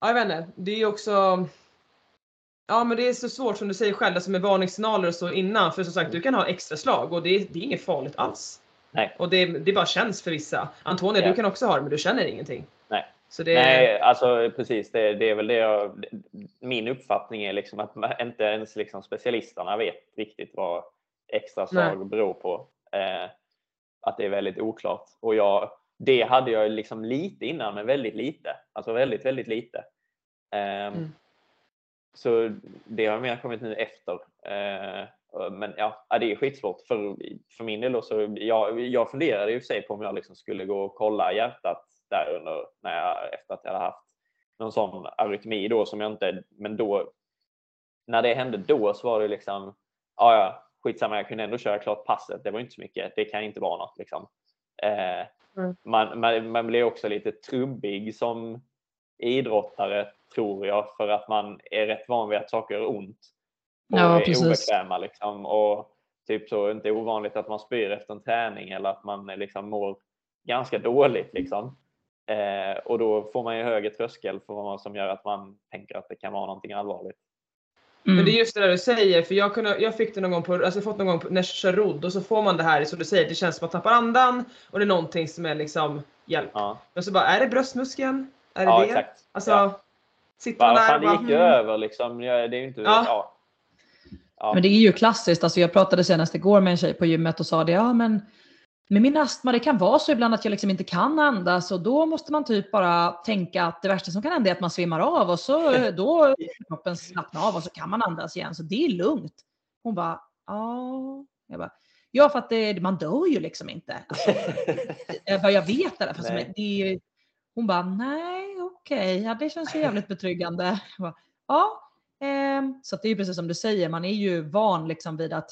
Ja, jag vet inte. Det är också. Ja men det är så svårt som du säger själv, alltså med varningssignaler och så innan. För som sagt du kan ha extra slag och det är, det är inget farligt alls.
Nej.
Och det, det bara känns för vissa. Antonia
Ja.
du kan också ha det men du känner ingenting.
Nej.
Det,
Nej, alltså precis. Det, det är väl det jag, min uppfattning är liksom att inte ens liksom specialisterna vet riktigt vad extra slag beror på. Eh, att det är väldigt oklart. Och jag, det hade jag liksom lite innan, men väldigt lite. Alltså väldigt, väldigt lite. Ehm,
Mm.
så det har mer kommit nu efter. Eh, men ja, det är skitsvårt. För, för min del då, så jag, jag funderade för sig på om jag liksom skulle gå och kolla hjärtat där under, när jag, efter att jag hade haft någon sån arytmi då som jag inte, men då, när det hände då så var det liksom, ja ja, skitsamma, jag kunde ändå köra klart passet. Det var inte så mycket, det kan inte vara något liksom. Eh, mm. man, man, man blir också lite trubbig som idrottare tror jag för att man är rätt van vid att saker gör ont. Och ja, är precis. obekväma liksom. Och typ så inte ovanligt att man spyr efter en träning eller att man liksom mår ganska dåligt liksom. Eh, och då får man ju högre tröskel för vad som gör att man tänker att det kan vara någonting allvarligt.
Mm. Men det är just det där du säger, för jag, kunde, jag fick det någon gång på, alltså jag fått någon gång på, när jag kör rodd och så får man det här som du säger, det känns som att man tappar andan och det är någonting som är liksom hjälp. Ja. Men så bara, är det bröstmuskeln? Är det
ja,
det?
Exakt.
Alltså,
ja.
sitter man där
och bara, det gick ju hmm. över liksom. Det är ju inte, ja. ja.
Ja. Men det är ju klassiskt, alltså jag pratade senast igår med en tjej på gymmet och sa det, ja men med min astma, det kan vara så ibland att jag liksom inte kan andas och då måste man typ bara tänka att det värsta som kan hända är att man svimmar av och så då kroppen slappna av och så kan man andas igen så det är lugnt. Hon bara, ja. Jag bara, ja för att det, man dör ju liksom inte. Alltså, vad jag vet alla fall. Det hon bara, nej okej, okay. ja, det känns ju jävligt betryggande. Bara, ja, eh, så det är ju precis som du säger, man är ju van liksom vid att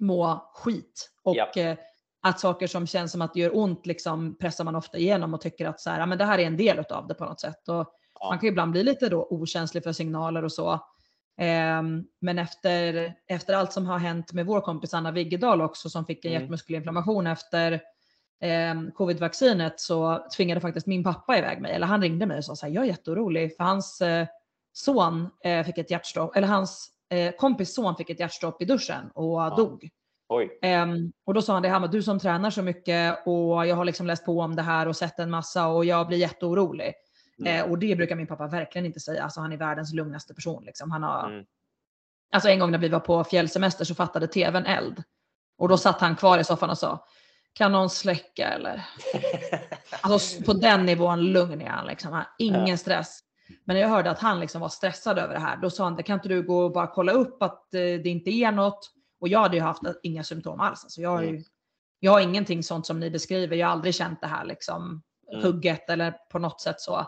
må skit. Och ja. Att saker som känns som att det gör ont liksom pressar man ofta igenom och tycker att så här, men det här är en del av det på något sätt. Och ja. Man kan ju ibland bli lite då okänslig för signaler och så. Eh, men efter, efter allt som har hänt med vår kompis Anna Viggedal också som fick en mm. hjärtmuskelinflammation efter eh, covid-vaccinet så tvingade faktiskt min pappa iväg mig. Eller han ringde mig och sa så här, jag är jätteorolig för hans eh, son eh, fick ett hjärtstopp, eller hans eh, kompis son fick ett hjärtstopp i duschen och ja. dog. Um, och då sa han det här med du som tränar så mycket och jag har liksom läst på om det här och sett en massa och jag blir jätteorolig. Mm. Uh, och det brukar min pappa verkligen inte säga. Alltså han är världens lugnaste person. Liksom. Han har... Mm. Alltså en gång när vi var på fjällsemester så fattade tvn eld. Och då satt han kvar i soffan och sa kan någon släcka eller? Alltså på den nivån lugn är han liksom. ingen ja. stress. Men när jag hörde att han liksom var stressad över det här, då sa han, kan inte du gå och bara kolla upp att eh, det inte är något? Och jag hade ju haft inga symptom alls. Alltså jag, har ju, jag har ingenting sånt som ni beskriver. Jag har aldrig känt det här liksom mm. hugget eller på något sätt så.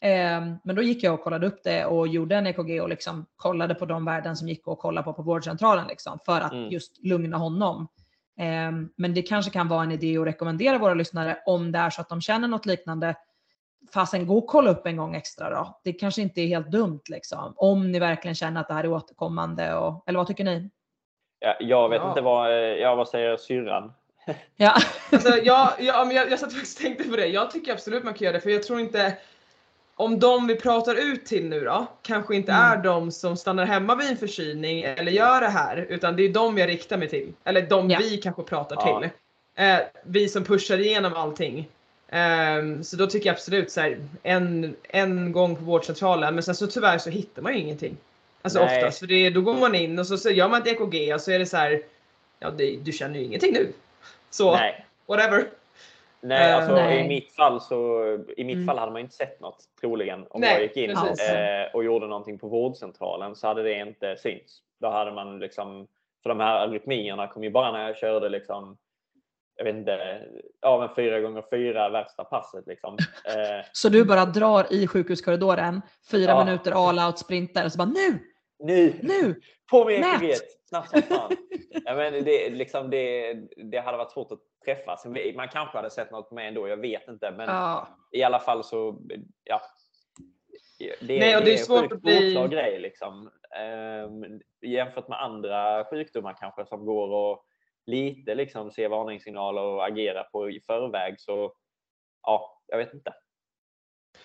Eh, men då gick jag och kollade upp det och gjorde en EKG och liksom kollade på de värden som gick att kolla på på vårdcentralen liksom, för att mm. just lugna honom. Eh, men det kanske kan vara en idé att rekommendera våra lyssnare om det är så att de känner något liknande. Fasen gå och kolla upp en gång extra då. Det kanske inte är helt dumt liksom. Om ni verkligen känner att det här är återkommande. Och, eller vad tycker ni?
Ja, jag vet ja. inte vad, ja, vad säger syrran?
Ja. alltså, jag, jag, jag, jag satt faktiskt och tänkte på det. Jag tycker absolut man kan göra det för jag tror inte om de vi pratar ut till nu då kanske inte mm. är de som stannar hemma vid en förkylning eller gör det här utan det är de jag riktar mig till. Eller de ja. vi kanske pratar ja. till. Eh, vi som pushar igenom allting. Um, så då tycker jag absolut så här, en, en gång på vårdcentralen men sen så tyvärr så hittar man ju ingenting. Alltså Nej. oftast, för det, då går man in och så, så gör man ett EKG och så är det så här, ja det, du känner ju ingenting nu. Så, Nej. whatever.
Nej, alltså uh, nej. i mitt fall så i mitt mm. fall hade man inte sett något troligen om nej, jag gick in eh, och gjorde någonting på vårdcentralen så hade det inte synts. Då hade man liksom, för de här arytmierna kom ju bara när jag körde liksom jag vet inte, ja men fyra gånger fyra värsta passet liksom.
Eh, så du bara drar i sjukhuskorridoren, fyra ja. minuter all out sprinter och så bara nu!
Nu!
Nu!
På med EKG! Snabbt som fan. ja, men det, liksom det, det hade varit svårt att träffas. Man kanske hade sett något med ändå, jag vet inte. Men ja. i alla fall så, ja. Det, Nej, och det, det är svårt att bli... grej liksom. Um, jämfört med andra sjukdomar kanske som går och lite liksom se varningssignaler och agera på i förväg så ja, jag vet inte.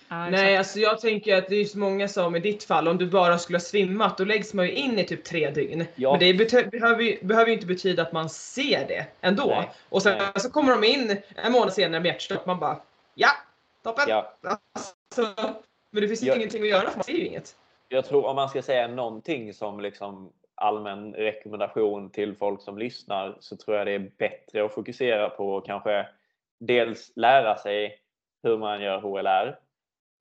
Ah, Nej, alltså jag tänker att det är så många som i ditt fall, om du bara skulle ha svimmat, då läggs man ju in i typ tre dygn. Ja. Men det behöver, ju, behöver ju inte betyda att man ser det ändå. Nej. Och sen Nej. så kommer de in en månad senare med hjärtstopp, man bara ja, toppen! Ja. Alltså, men det finns ju jag, ingenting att göra, för man ser ju inget.
Jag tror om man ska säga någonting som liksom allmän rekommendation till folk som lyssnar så tror jag det är bättre att fokusera på kanske dels lära sig hur man gör HLR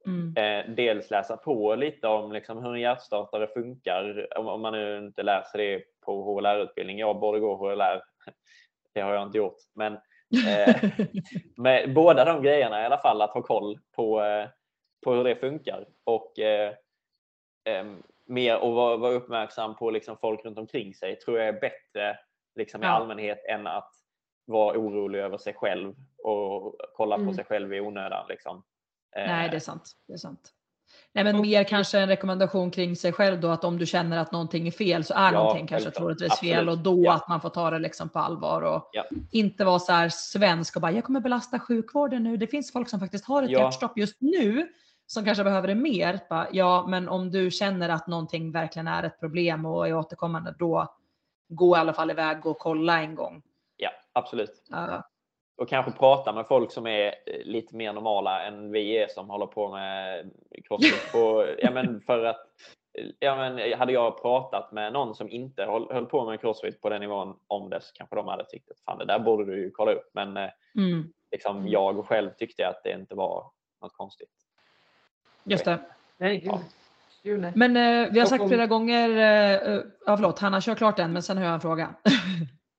Mm.
eh, dels läsa på lite om liksom, hur en hjärtstartare funkar. Om, om man nu inte läser det på HLR-utbildning. Jag borde gå HLR. Det har jag inte gjort. Men eh, med båda de grejerna i alla fall, att ha koll på, eh, på hur det funkar. Och eh, mer och vara, vara uppmärksam på liksom, folk runt omkring sig tror jag är bättre liksom, i
Ja.
allmänhet än att vara orolig över sig själv och kolla på
Mm.
sig själv i onödan. Liksom.
Nej,
Eh,
det är sant. Det är sant. Nej, men mer kanske en rekommendation kring sig själv då, att om du känner att någonting är fel så är
Ja,
någonting kanske
självklart.
troligtvis fel och
Absolut.
då
Ja.
att man får ta det liksom på allvar och
Ja.
inte vara så här svensk och bara jag kommer belasta sjukvården nu. Det finns folk som faktiskt har ett
Ja.
hjärtstopp just nu som kanske behöver det mer. Bara, ja, men om du känner att någonting verkligen är ett problem och är återkommande, då gå i alla fall iväg och kolla en gång.
Ja, absolut.
Ja.
Och kanske prata med folk som är eh, lite mer normala än vi är som håller på med crossfit. På, ja, men för att, ja, men hade jag pratat med någon som inte höll, höll på med crossfit på den nivån om det så kanske de hade tyckt att fan det där borde du ju kolla upp. Men eh,
Mm,
liksom, jag själv tyckte att det inte var något konstigt.
just det.
Nej.
Men eh, vi har sagt flera gånger, eh, eh, ja förlåt, Hanna kör klart den men sen har jag en fråga.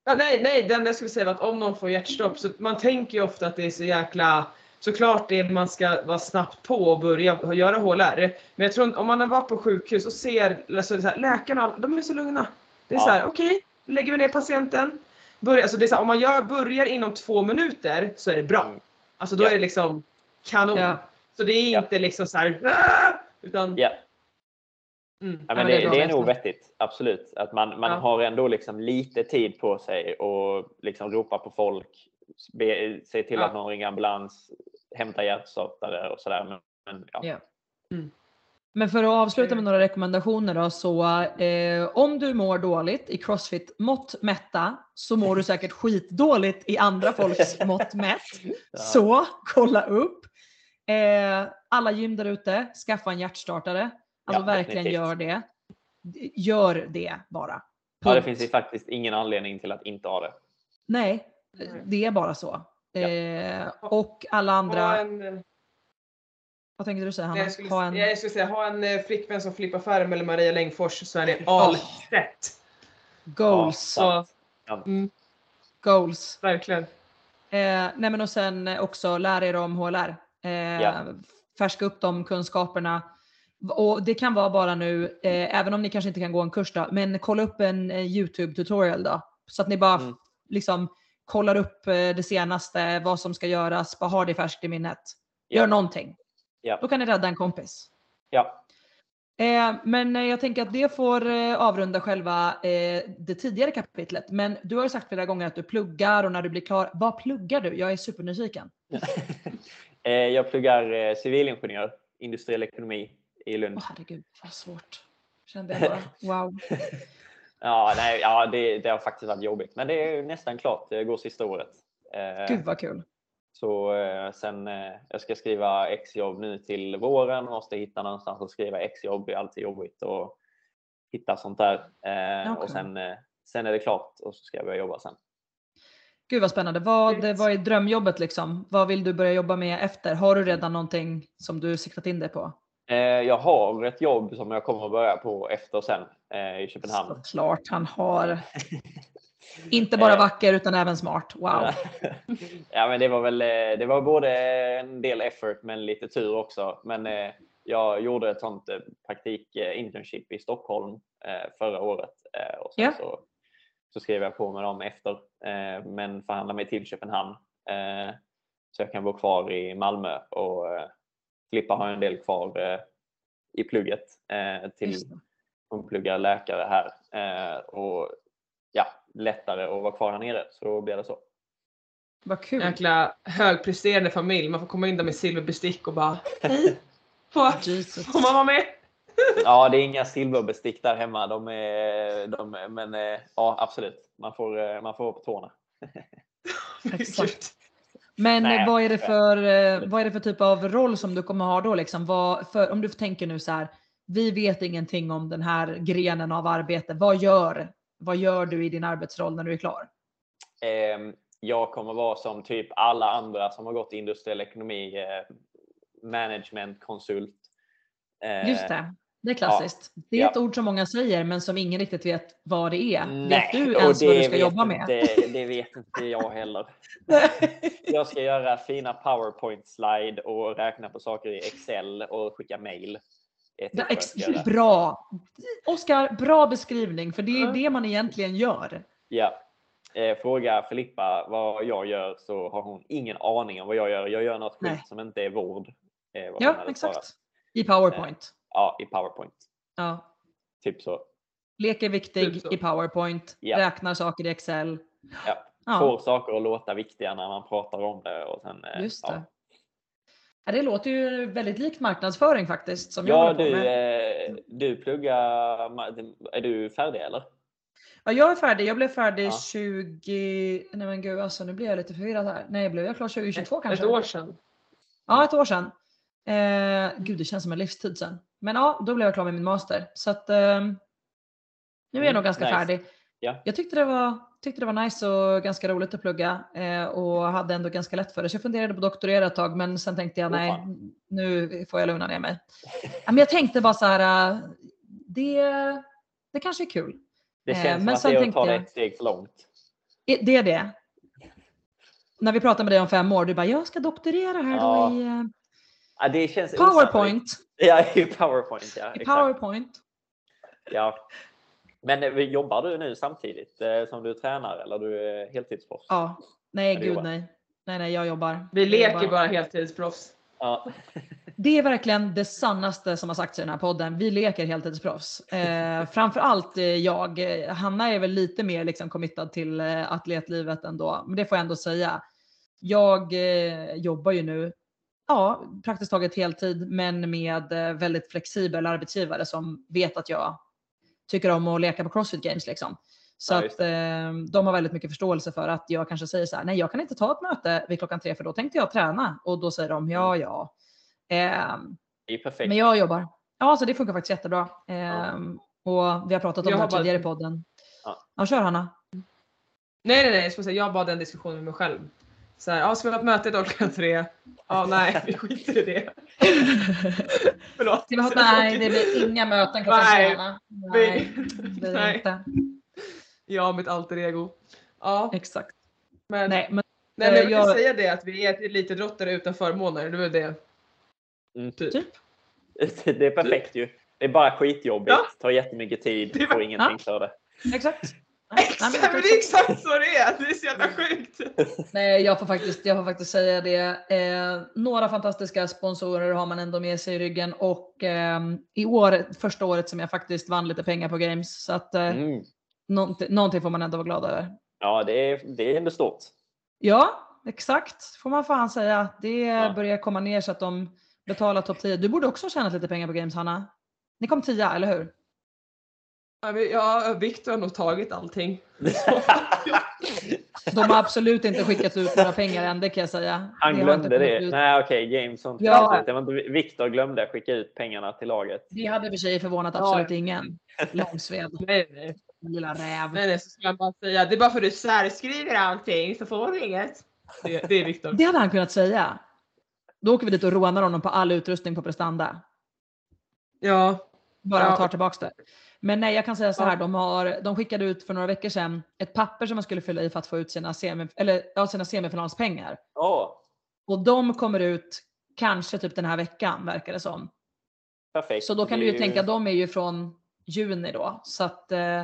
Ja, nej, nej, den jag skulle säga var att om någon får hjärtstopp så man tänker ju ofta att det är så jäkla Såklart det är man ska vara snabbt på och börja göra HLR. Men jag tror om man har varit på sjukhus och ser alltså, så här, läkarna, de är så lugna. Det är
Ja.
så här, okej, nu lägger vi ner patienten. Börja, alltså det är så här, om man gör, börjar inom två minuter så är det bra.
Mm.
Alltså då
Ja.
är det liksom kanon.
Ja.
Så det är inte liksom så här, utan mm.
ja, men
men
det,
det är
det nog vettigt. Absolut. Att man, man
Ja.
har ändå liksom lite tid på sig och liksom ropa på folk. Be, se till att någon ringer ambulans, hämta hjärtstartare och sådär. Men, men, ja.
Mm.
Men för att avsluta med några rekommendationer då, så eh, om du mår dåligt i Crossfit mått mätta så mår du säkert skitdåligt i andra folks mått mätt. Så kolla upp. Eh, alla gym där ute, skaffa en hjärtstartare. Alltså
Ja,
verkligen
definitivt.
gör det. Gör det bara.
Ja, det finns ju faktiskt ingen anledning till att inte ha det.
Nej,
Nej.
det är bara så.
Ja.
Eh, och alla andra,
en, eh,
vad tänkte du säga Hanna?
jag, skulle,
Ha en,
jag skulle säga, ha en eh, flickvän som flippar färm eller Maria Längfors så är det all set.
goals.
Ja,
Mm. Goals.
verkligen.
Eh, nej men och sen också lära er om HLR. Eh,
Ja.
Färska upp de kunskaperna. Och det kan vara bara nu, eh, även om ni kanske inte kan gå en kurs då, men kolla upp en eh, YouTube tutorial då. Så att ni bara
Mm.
liksom kollar upp eh, det senaste, vad som ska göras, bara ha det färskt i minnet. Gör
Ja.
någonting.
Ja.
Då kan ni rädda en kompis.
Ja,
Eh, men eh, jag tänker att det får eh, avrunda själva det tidigare kapitlet. Men du har ju sagt flera gånger att du pluggar och när du blir klar. Vad pluggar du? Jag är supernyfiken.
Jag pluggar civilingenjör, industriell ekonomi i Lund.
Åh herregud, vad svårt. Kände jag bara. Wow.
Ja, nej, ja det, det har faktiskt varit jobbigt, men det är nästan klart. Det går sista året. Eh,
Gud vad kul.
Så eh, sen, eh, jag ska skriva exjobb nu till våren, måste hitta någonstans att skriva exjobb. Det är alltid jobbigt att hitta sånt där. Eh,
Okej.
Och sen, eh, sen är det klart och så ska jag börja jobba sen.
Gud vad spännande. Vad, vad är drömjobbet liksom? Vad vill du börja jobba med efter? Har du redan någonting som du siktat in dig på?
Eh, Jag har ett jobb som jag kommer att börja på efter sen eh, i Köpenhamn.
Såklart han har. Inte bara
Eh.
vacker utan även smart. Wow.
ja, men det var väl, det var både en del effort men lite tur också. Men jag gjorde ett sånt praktik internship i Stockholm förra året och sen
Ja.
så, så skrev jag på med dem efter men förhandlade mig till Köpenhamn så jag kan bo kvar i Malmö och Filippa har en del kvar eh, i plugget eh, till hon pluggar läkare här eh, och ja, lättare att vara kvar här nere så då blir det så.
Vad kul.
Jäkla högpresterande familj. Man får komma in där med silverbestick och bara hej. Får, får man vara med?
Ja, det är inga silverbestick där hemma. De är, de är, men ja, absolut. Man får, man får vara på tårna.
Exakt. Men
Nej,
vad, är det för, eh, vad är det för typ av roll som du kommer ha då? Liksom? Vad, för, om du tänker nu så här, vi vet ingenting om den här grenen av arbete. Vad gör, vad gör du i din arbetsroll när du är klar?
Eh, jag kommer vara som typ alla andra som har gått industriell ekonomi. Eh, managementkonsult. Eh,
Just det. Det är klassiskt. Det är
Ja.
ett ord som många säger men som ingen riktigt vet vad det är.
Nej,
vet du ens vad
det
du ska jobba med?
Inte, det vet inte jag heller. Jag ska göra fina powerpoint-slide och räkna på saker i Excel och skicka mail. Det typ
Det-. Bra! Oskar, bra beskrivning för det är
Ja.
det man egentligen gör.
Ja. Eh, fråga Filippa vad jag gör så har hon ingen aning om vad jag gör. Jag gör något skit som inte är vård. Eh,
Ja, exakt.
svarat.
I Powerpoint.
Ja, i powerpoint.
Ja.
Typ så.
Lek är viktig
Typ
i Powerpoint.
Ja.
Räknar saker i Excel.
Ja.
Ja,
Får saker att låta viktiga när man pratar om det. Och sen, eh,
just
ja.
det. Ja, det låter ju väldigt likt marknadsföring faktiskt. Som jag
Ja,
håller på
du,
med.
eh, du pluggar. Är du färdig eller?
Ja, jag är färdig. Jag blev färdig
Ja.
20... Nej men gud alltså, nu blir jag lite förvirrad här. Nej, blev jag klar 2022 kanske?
Ett år sedan.
Ja, ett år sedan. Eh, gud, det känns som en livstid sedan. Men ja, då blev jag klar med min master. Så att ehm, nu är jag
Mm,
nog ganska
nice.
färdig.
Ja.
Jag tyckte det, var, tyckte det var nice och ganska roligt att plugga eh, och hade ändå ganska lätt för det. Så jag funderade på att doktorera ett tag men sen tänkte jag nej,
fan.
nu får jag lugna ner mig. Men jag tänkte bara så här, eh, det, det kanske är kul.
Det
Eh,
känns som
men
att
sen
det är att ta
jag-
ett steg för långt.
Det är det. När vi pratar med dig om fem år, du bara jag ska doktorera här
Ja,
då i eh,
Ja, det känns osannolikt.
Powerpoint.
Ja, i Powerpoint. Ja,
I. Powerpoint.
Ja. Men eh, jobbar du nu samtidigt eh, som du tränar eller du är heltidsproffs?
Ja, nej gud
jobbar.
nej. Nej, nej, jag jobbar.
Vi
Jag
leker
jobbar.
bara heltidsproffs.
Ja.
Det är verkligen det sannaste som har sagts i den här podden. Vi leker heltidsproffs. Eh, framförallt eh, jag. Hanna är väl lite mer liksom committad till atletlivet ändå. Men det får jag ändå säga. Jag eh, jobbar ju nu ja, praktiskt taget heltid men med eh, väldigt flexibel arbetsgivare som vet att jag tycker om att leka på Crossfit Games. Liksom. Så
Ja,
att eh, de har väldigt mycket förståelse för att jag kanske säger så här, nej jag kan inte ta ett möte vid klockan tre för då tänkte jag träna. Och då säger de ja, ja. Ehm,
Det är perfekt.
men jag jobbar. Ja, så det funkar faktiskt jättebra. Ehm, Och vi har pratat om
Jag
det
har bara-
tidigare i podden.
Ja.
Ja, kör Hanna.
Nej nej nej, jag, ska säga, jag bad den diskussionen med mig själv. Så här, ja, ska vi ha ett möte idag klockan tre? Ja nej, vi skiter i det. Förlåt.
Ska vi ha, nej, det blir inga möten klockan
Nej.
tre. Nej,
Vi-
det blir
nej.
inte.
Jag mitt alter ego. Ja,
Exakt.
men, nej,
Nej, men
men jag vill
jag-
säga det att vi är elitidrottare utan förmåner. Det är det.
Mm.
Typ.
Typ.
Det är perfekt ju. Det är bara skitjobbigt,
Ja.
tar jättemycket tid, får ingenting för det.
exakt.
Exakt, men det är exakt så det är! Det är så jävla sjukt.
Nej, jag får faktiskt, jag får faktiskt säga det. Eh, några fantastiska sponsorer har man ändå med sig i ryggen och eh, i år, första året som jag faktiskt vann lite pengar på games. Så att eh,
Mm.
någonting, någonting får man ändå vara glad över.
Ja, det är, det är ändå stort.
Ja, exakt. Får man fan säga. Det
Ja.
börjar komma ner så att de betalar topp 10. Du borde också ha tjänat lite pengar på games Hanna. Ni kom 10, eller hur?
Ja, Ja, Viktor har nog tagit allting.
De har absolut inte skickat ut några pengar än, det kan jag säga.
Han glömde det.
ut.
Nej, okej, James har inte
Ja.
Det var inte Viktor glömde skicka ut pengarna till laget.
Det hade i och för sig förvånat
Ja.
absolut ingen. Långsved,
Nej, nej.
lilla räv.
Nej, nej, så skulle jag bara säga det är bara för att du särskriver allting så får du inget. Det, det är Viktor.
Det hade han kunnat säga. Då åker vi dit och rånar honom på all utrustning på prestanda.
Ja,
Bara
Ja.
och tar tillbaks det. Men nej, jag kan säga så här.
Ja.
De, har, de skickade ut för några veckor sedan ett papper som man skulle fylla i för att få ut sina, semi, eller, ja, sina semifinalspengar.
Åh,
Och de kommer ut kanske typ den här veckan verkar det som.
perfekt.
Så då kan du
är
ju tänka, de är ju från juni då. Så att eh,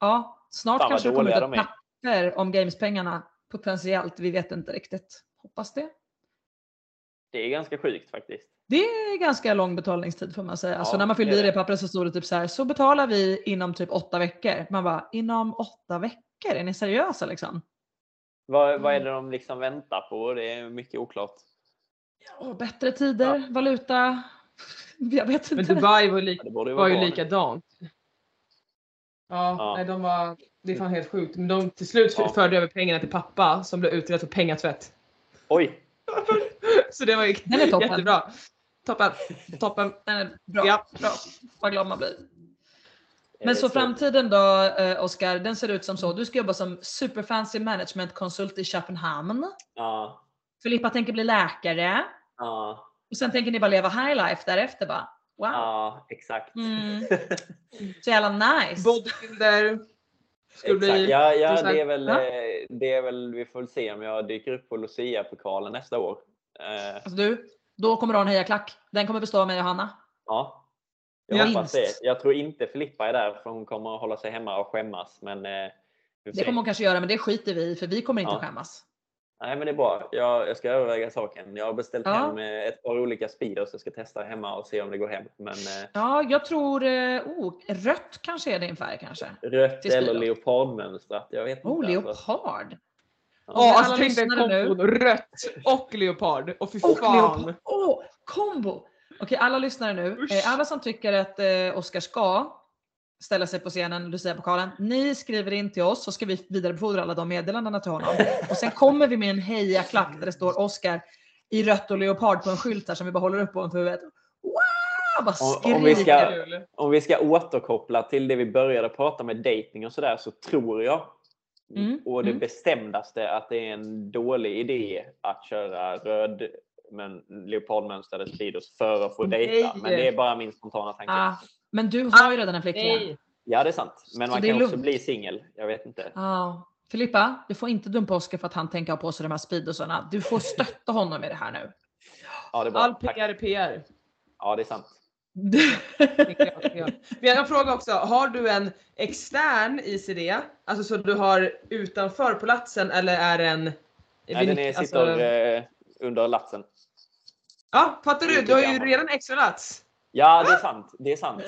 ja, snart
Fan,
kanske det kommer ut ett
är.
papper om gamespengarna potentiellt. Vi vet inte riktigt. Hoppas det.
Det är ganska sjukt faktiskt.
Det är ganska lång betalningstid får man säga.
Ja,
så när man fyllde i det pappret så stod det typ så här, så betalar vi inom typ åtta veckor. Man bara, inom åtta veckor? Är ni seriösa liksom?
Vad, vad är det de liksom väntar på? Det är mycket oklart.
Åh, bättre tider, valuta. Jag vet
men
inte.
Dubai var,
Det borde ju
var ju likadant. Ja,
Ja.
Nej, de var, det är fan helt sjukt. Men de till slut
Ja.
förde över pengarna till pappa som blev utredd för pengatvätt.
Oj!
Så det var ju
Den är toppen.
jättebra. Toppen. Toppen.
Den är bra,
Ja.
bra. Vad glad man blir. Men så framtiden då, eh, Oskar, den ser ut som så. Du ska jobba som superfancy managementkonsult i Köpenhamn.
Ja,
Filippa tänker bli läkare.
ja.
Och sen tänker ni bara leva high life därefter bara. Wow.
Ja, exakt.
Mm. Så jävla nice.
Bodybuilder. Skulle
Exakt.
bli
Ja, ja, det är väl,
Ja.
eh, det är väl, vi får väl se om jag dyker upp på Lucia-pokalen nästa år. Eh,
Alltså du, då kommer du ha en hejaklack. Den kommer bestå av mig och Hanna.
ja, jag
Ja.
hoppas det. Jag tror inte Filippa är där för hon kommer att hålla sig hemma och skämmas. Men, eh,
Det kommer hon kanske göra, men det skiter vi i för vi kommer inte
Ja.
att skämmas.
Nej, men det är bra. Jag, jag ska överväga saken. Jag har beställt
Ja.
hem eh, ett par olika speeders jag ska testa hemma och se om det går hem. Men eh,
Ja, jag tror, eh, oh, rött kanske är din färg kanske.
rött eller leopardmönstrat. Jag vet
Oh,
inte. alltså.
Ja,
Alla
alltså tänk dig
lyssnare nu.
kombon rött och leopard. Och fy
Och
fan.
leopard. Åh, kombo! Okej, alla lyssnare nu.
Usch.
Eh, alla som tycker att eh, Oscar ska ställa sig på scenen, Lucia-pokalen. Ni skriver in till oss så ska vi vidarebefordra alla de meddelandena till honom. Och sen kommer vi med en hejaklack där det står Oscar i rött och leopard på en skylt här som vi bara håller upp ovanför huvudet. Wow!
Om-
skriker.
om vi ska-. Om vi ska återkoppla till det vi började prata med dating och sådär så tror jag
Mm,
och det
mm.
bestämdaste att det är en dålig idé att köra röd men leopardmönstrade speedos för att få dejta.
Nej.
Men det är bara min spontana tanke.
Ah, men du har ju redan en flickvän.
Ja, det är sant. Men man kan också bli singel. Jag vet inte.
Ja. Filippa, du får inte dumpa Oscar för att han tänker ha på sig de här speedosarna. Du får stötta honom i det här nu.
Ja, det är bra.
All. PR är PR.
Ja, det är sant.
Men jag har en fråga också. Har du en extern ICD? Alltså så du har utanför på latsen eller är den...
Nej, den är,
alltså-
sitter eh, under latsen.
Ja, fattar du? Du har ju redan extra lats.
Ja, det är sant. Det är sant.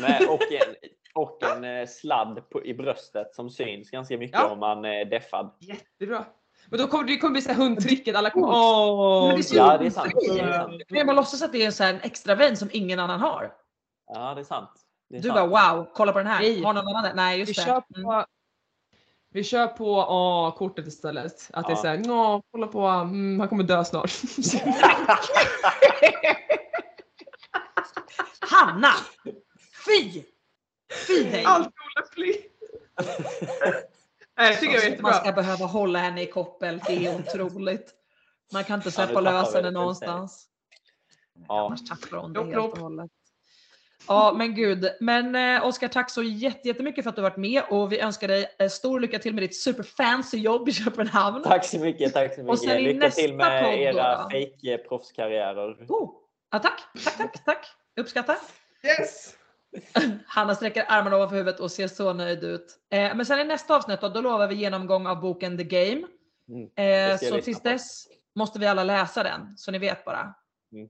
Men, och en, och en eh, sladd på, i bröstet som syns ganska mycket
Ja.
om man är deffad.
Jättebra. Men då kommer det kommer bli så här hundtricket. Alla kommer... Åh!
Men det är så
Ja, det är sant. Det är sant.
Du kan bara låtsas att det är en, så här, en extra vän som ingen annan har.
Ja, det är sant. Det är
Du
sant.
bara wow, kolla på den här.
Nej.
Har någon annan det? Nej,
Vi
just det.
kör
Mm.
på, vi kör på åh, kortet istället. Att det är
Ja.
såhär, åh, kolla på, mm, han kommer dö snart.
Hanna! Fy! Fy dig!
Allt olämpligt. Nej, jag tycker det är
Alltså, Man
jättebra.
ska behöva hålla henne i koppel. Det är otroligt. Man kan inte
Ja,
släppa
tappar
lös henne någonstans.
Ja.
Annars tappar hon det helt och hållet. Ja men gud. Men eh, Oskar tack så jätte- jättemycket för att du varit med och vi önskar dig eh, stor lycka till med ditt superfancy jobb i Köpenhamn.
Tack så mycket. Tack så
Och
mycket.
sen i
Lycka till
nästa
med
podd
era fake proffskarriärer.
Oh. Ja, tack, tack, tack, tack. Uppskattar.
Yes!
Hanna sträcker armarna ovanför huvudet och ser så nöjd ut. Eh, men sen i nästa avsnitt då, då lovar vi genomgång av boken The Game.
Mm,
Eh, så tills dess måste vi alla läsa den, så ni vet bara.
Mm.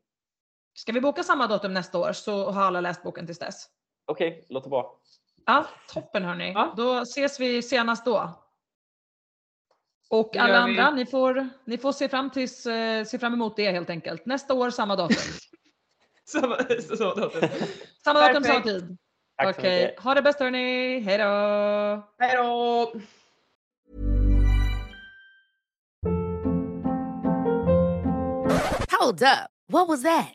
Ska vi boka samma datum nästa år så har alla läst boken tills dess.
Okej, låter bra.
Ja, toppen hörni.
Ja.
Då ses vi senast då. Och alla andra, ni får, ni får se, fram tills, eh, se fram emot det helt enkelt. Nästa år samma datum.
Så, så, så, så.
samma datum, samma tid. Okej,
mycket.
ha det bäst hörni. Hej då!
Hej då!
Hold up. What was that?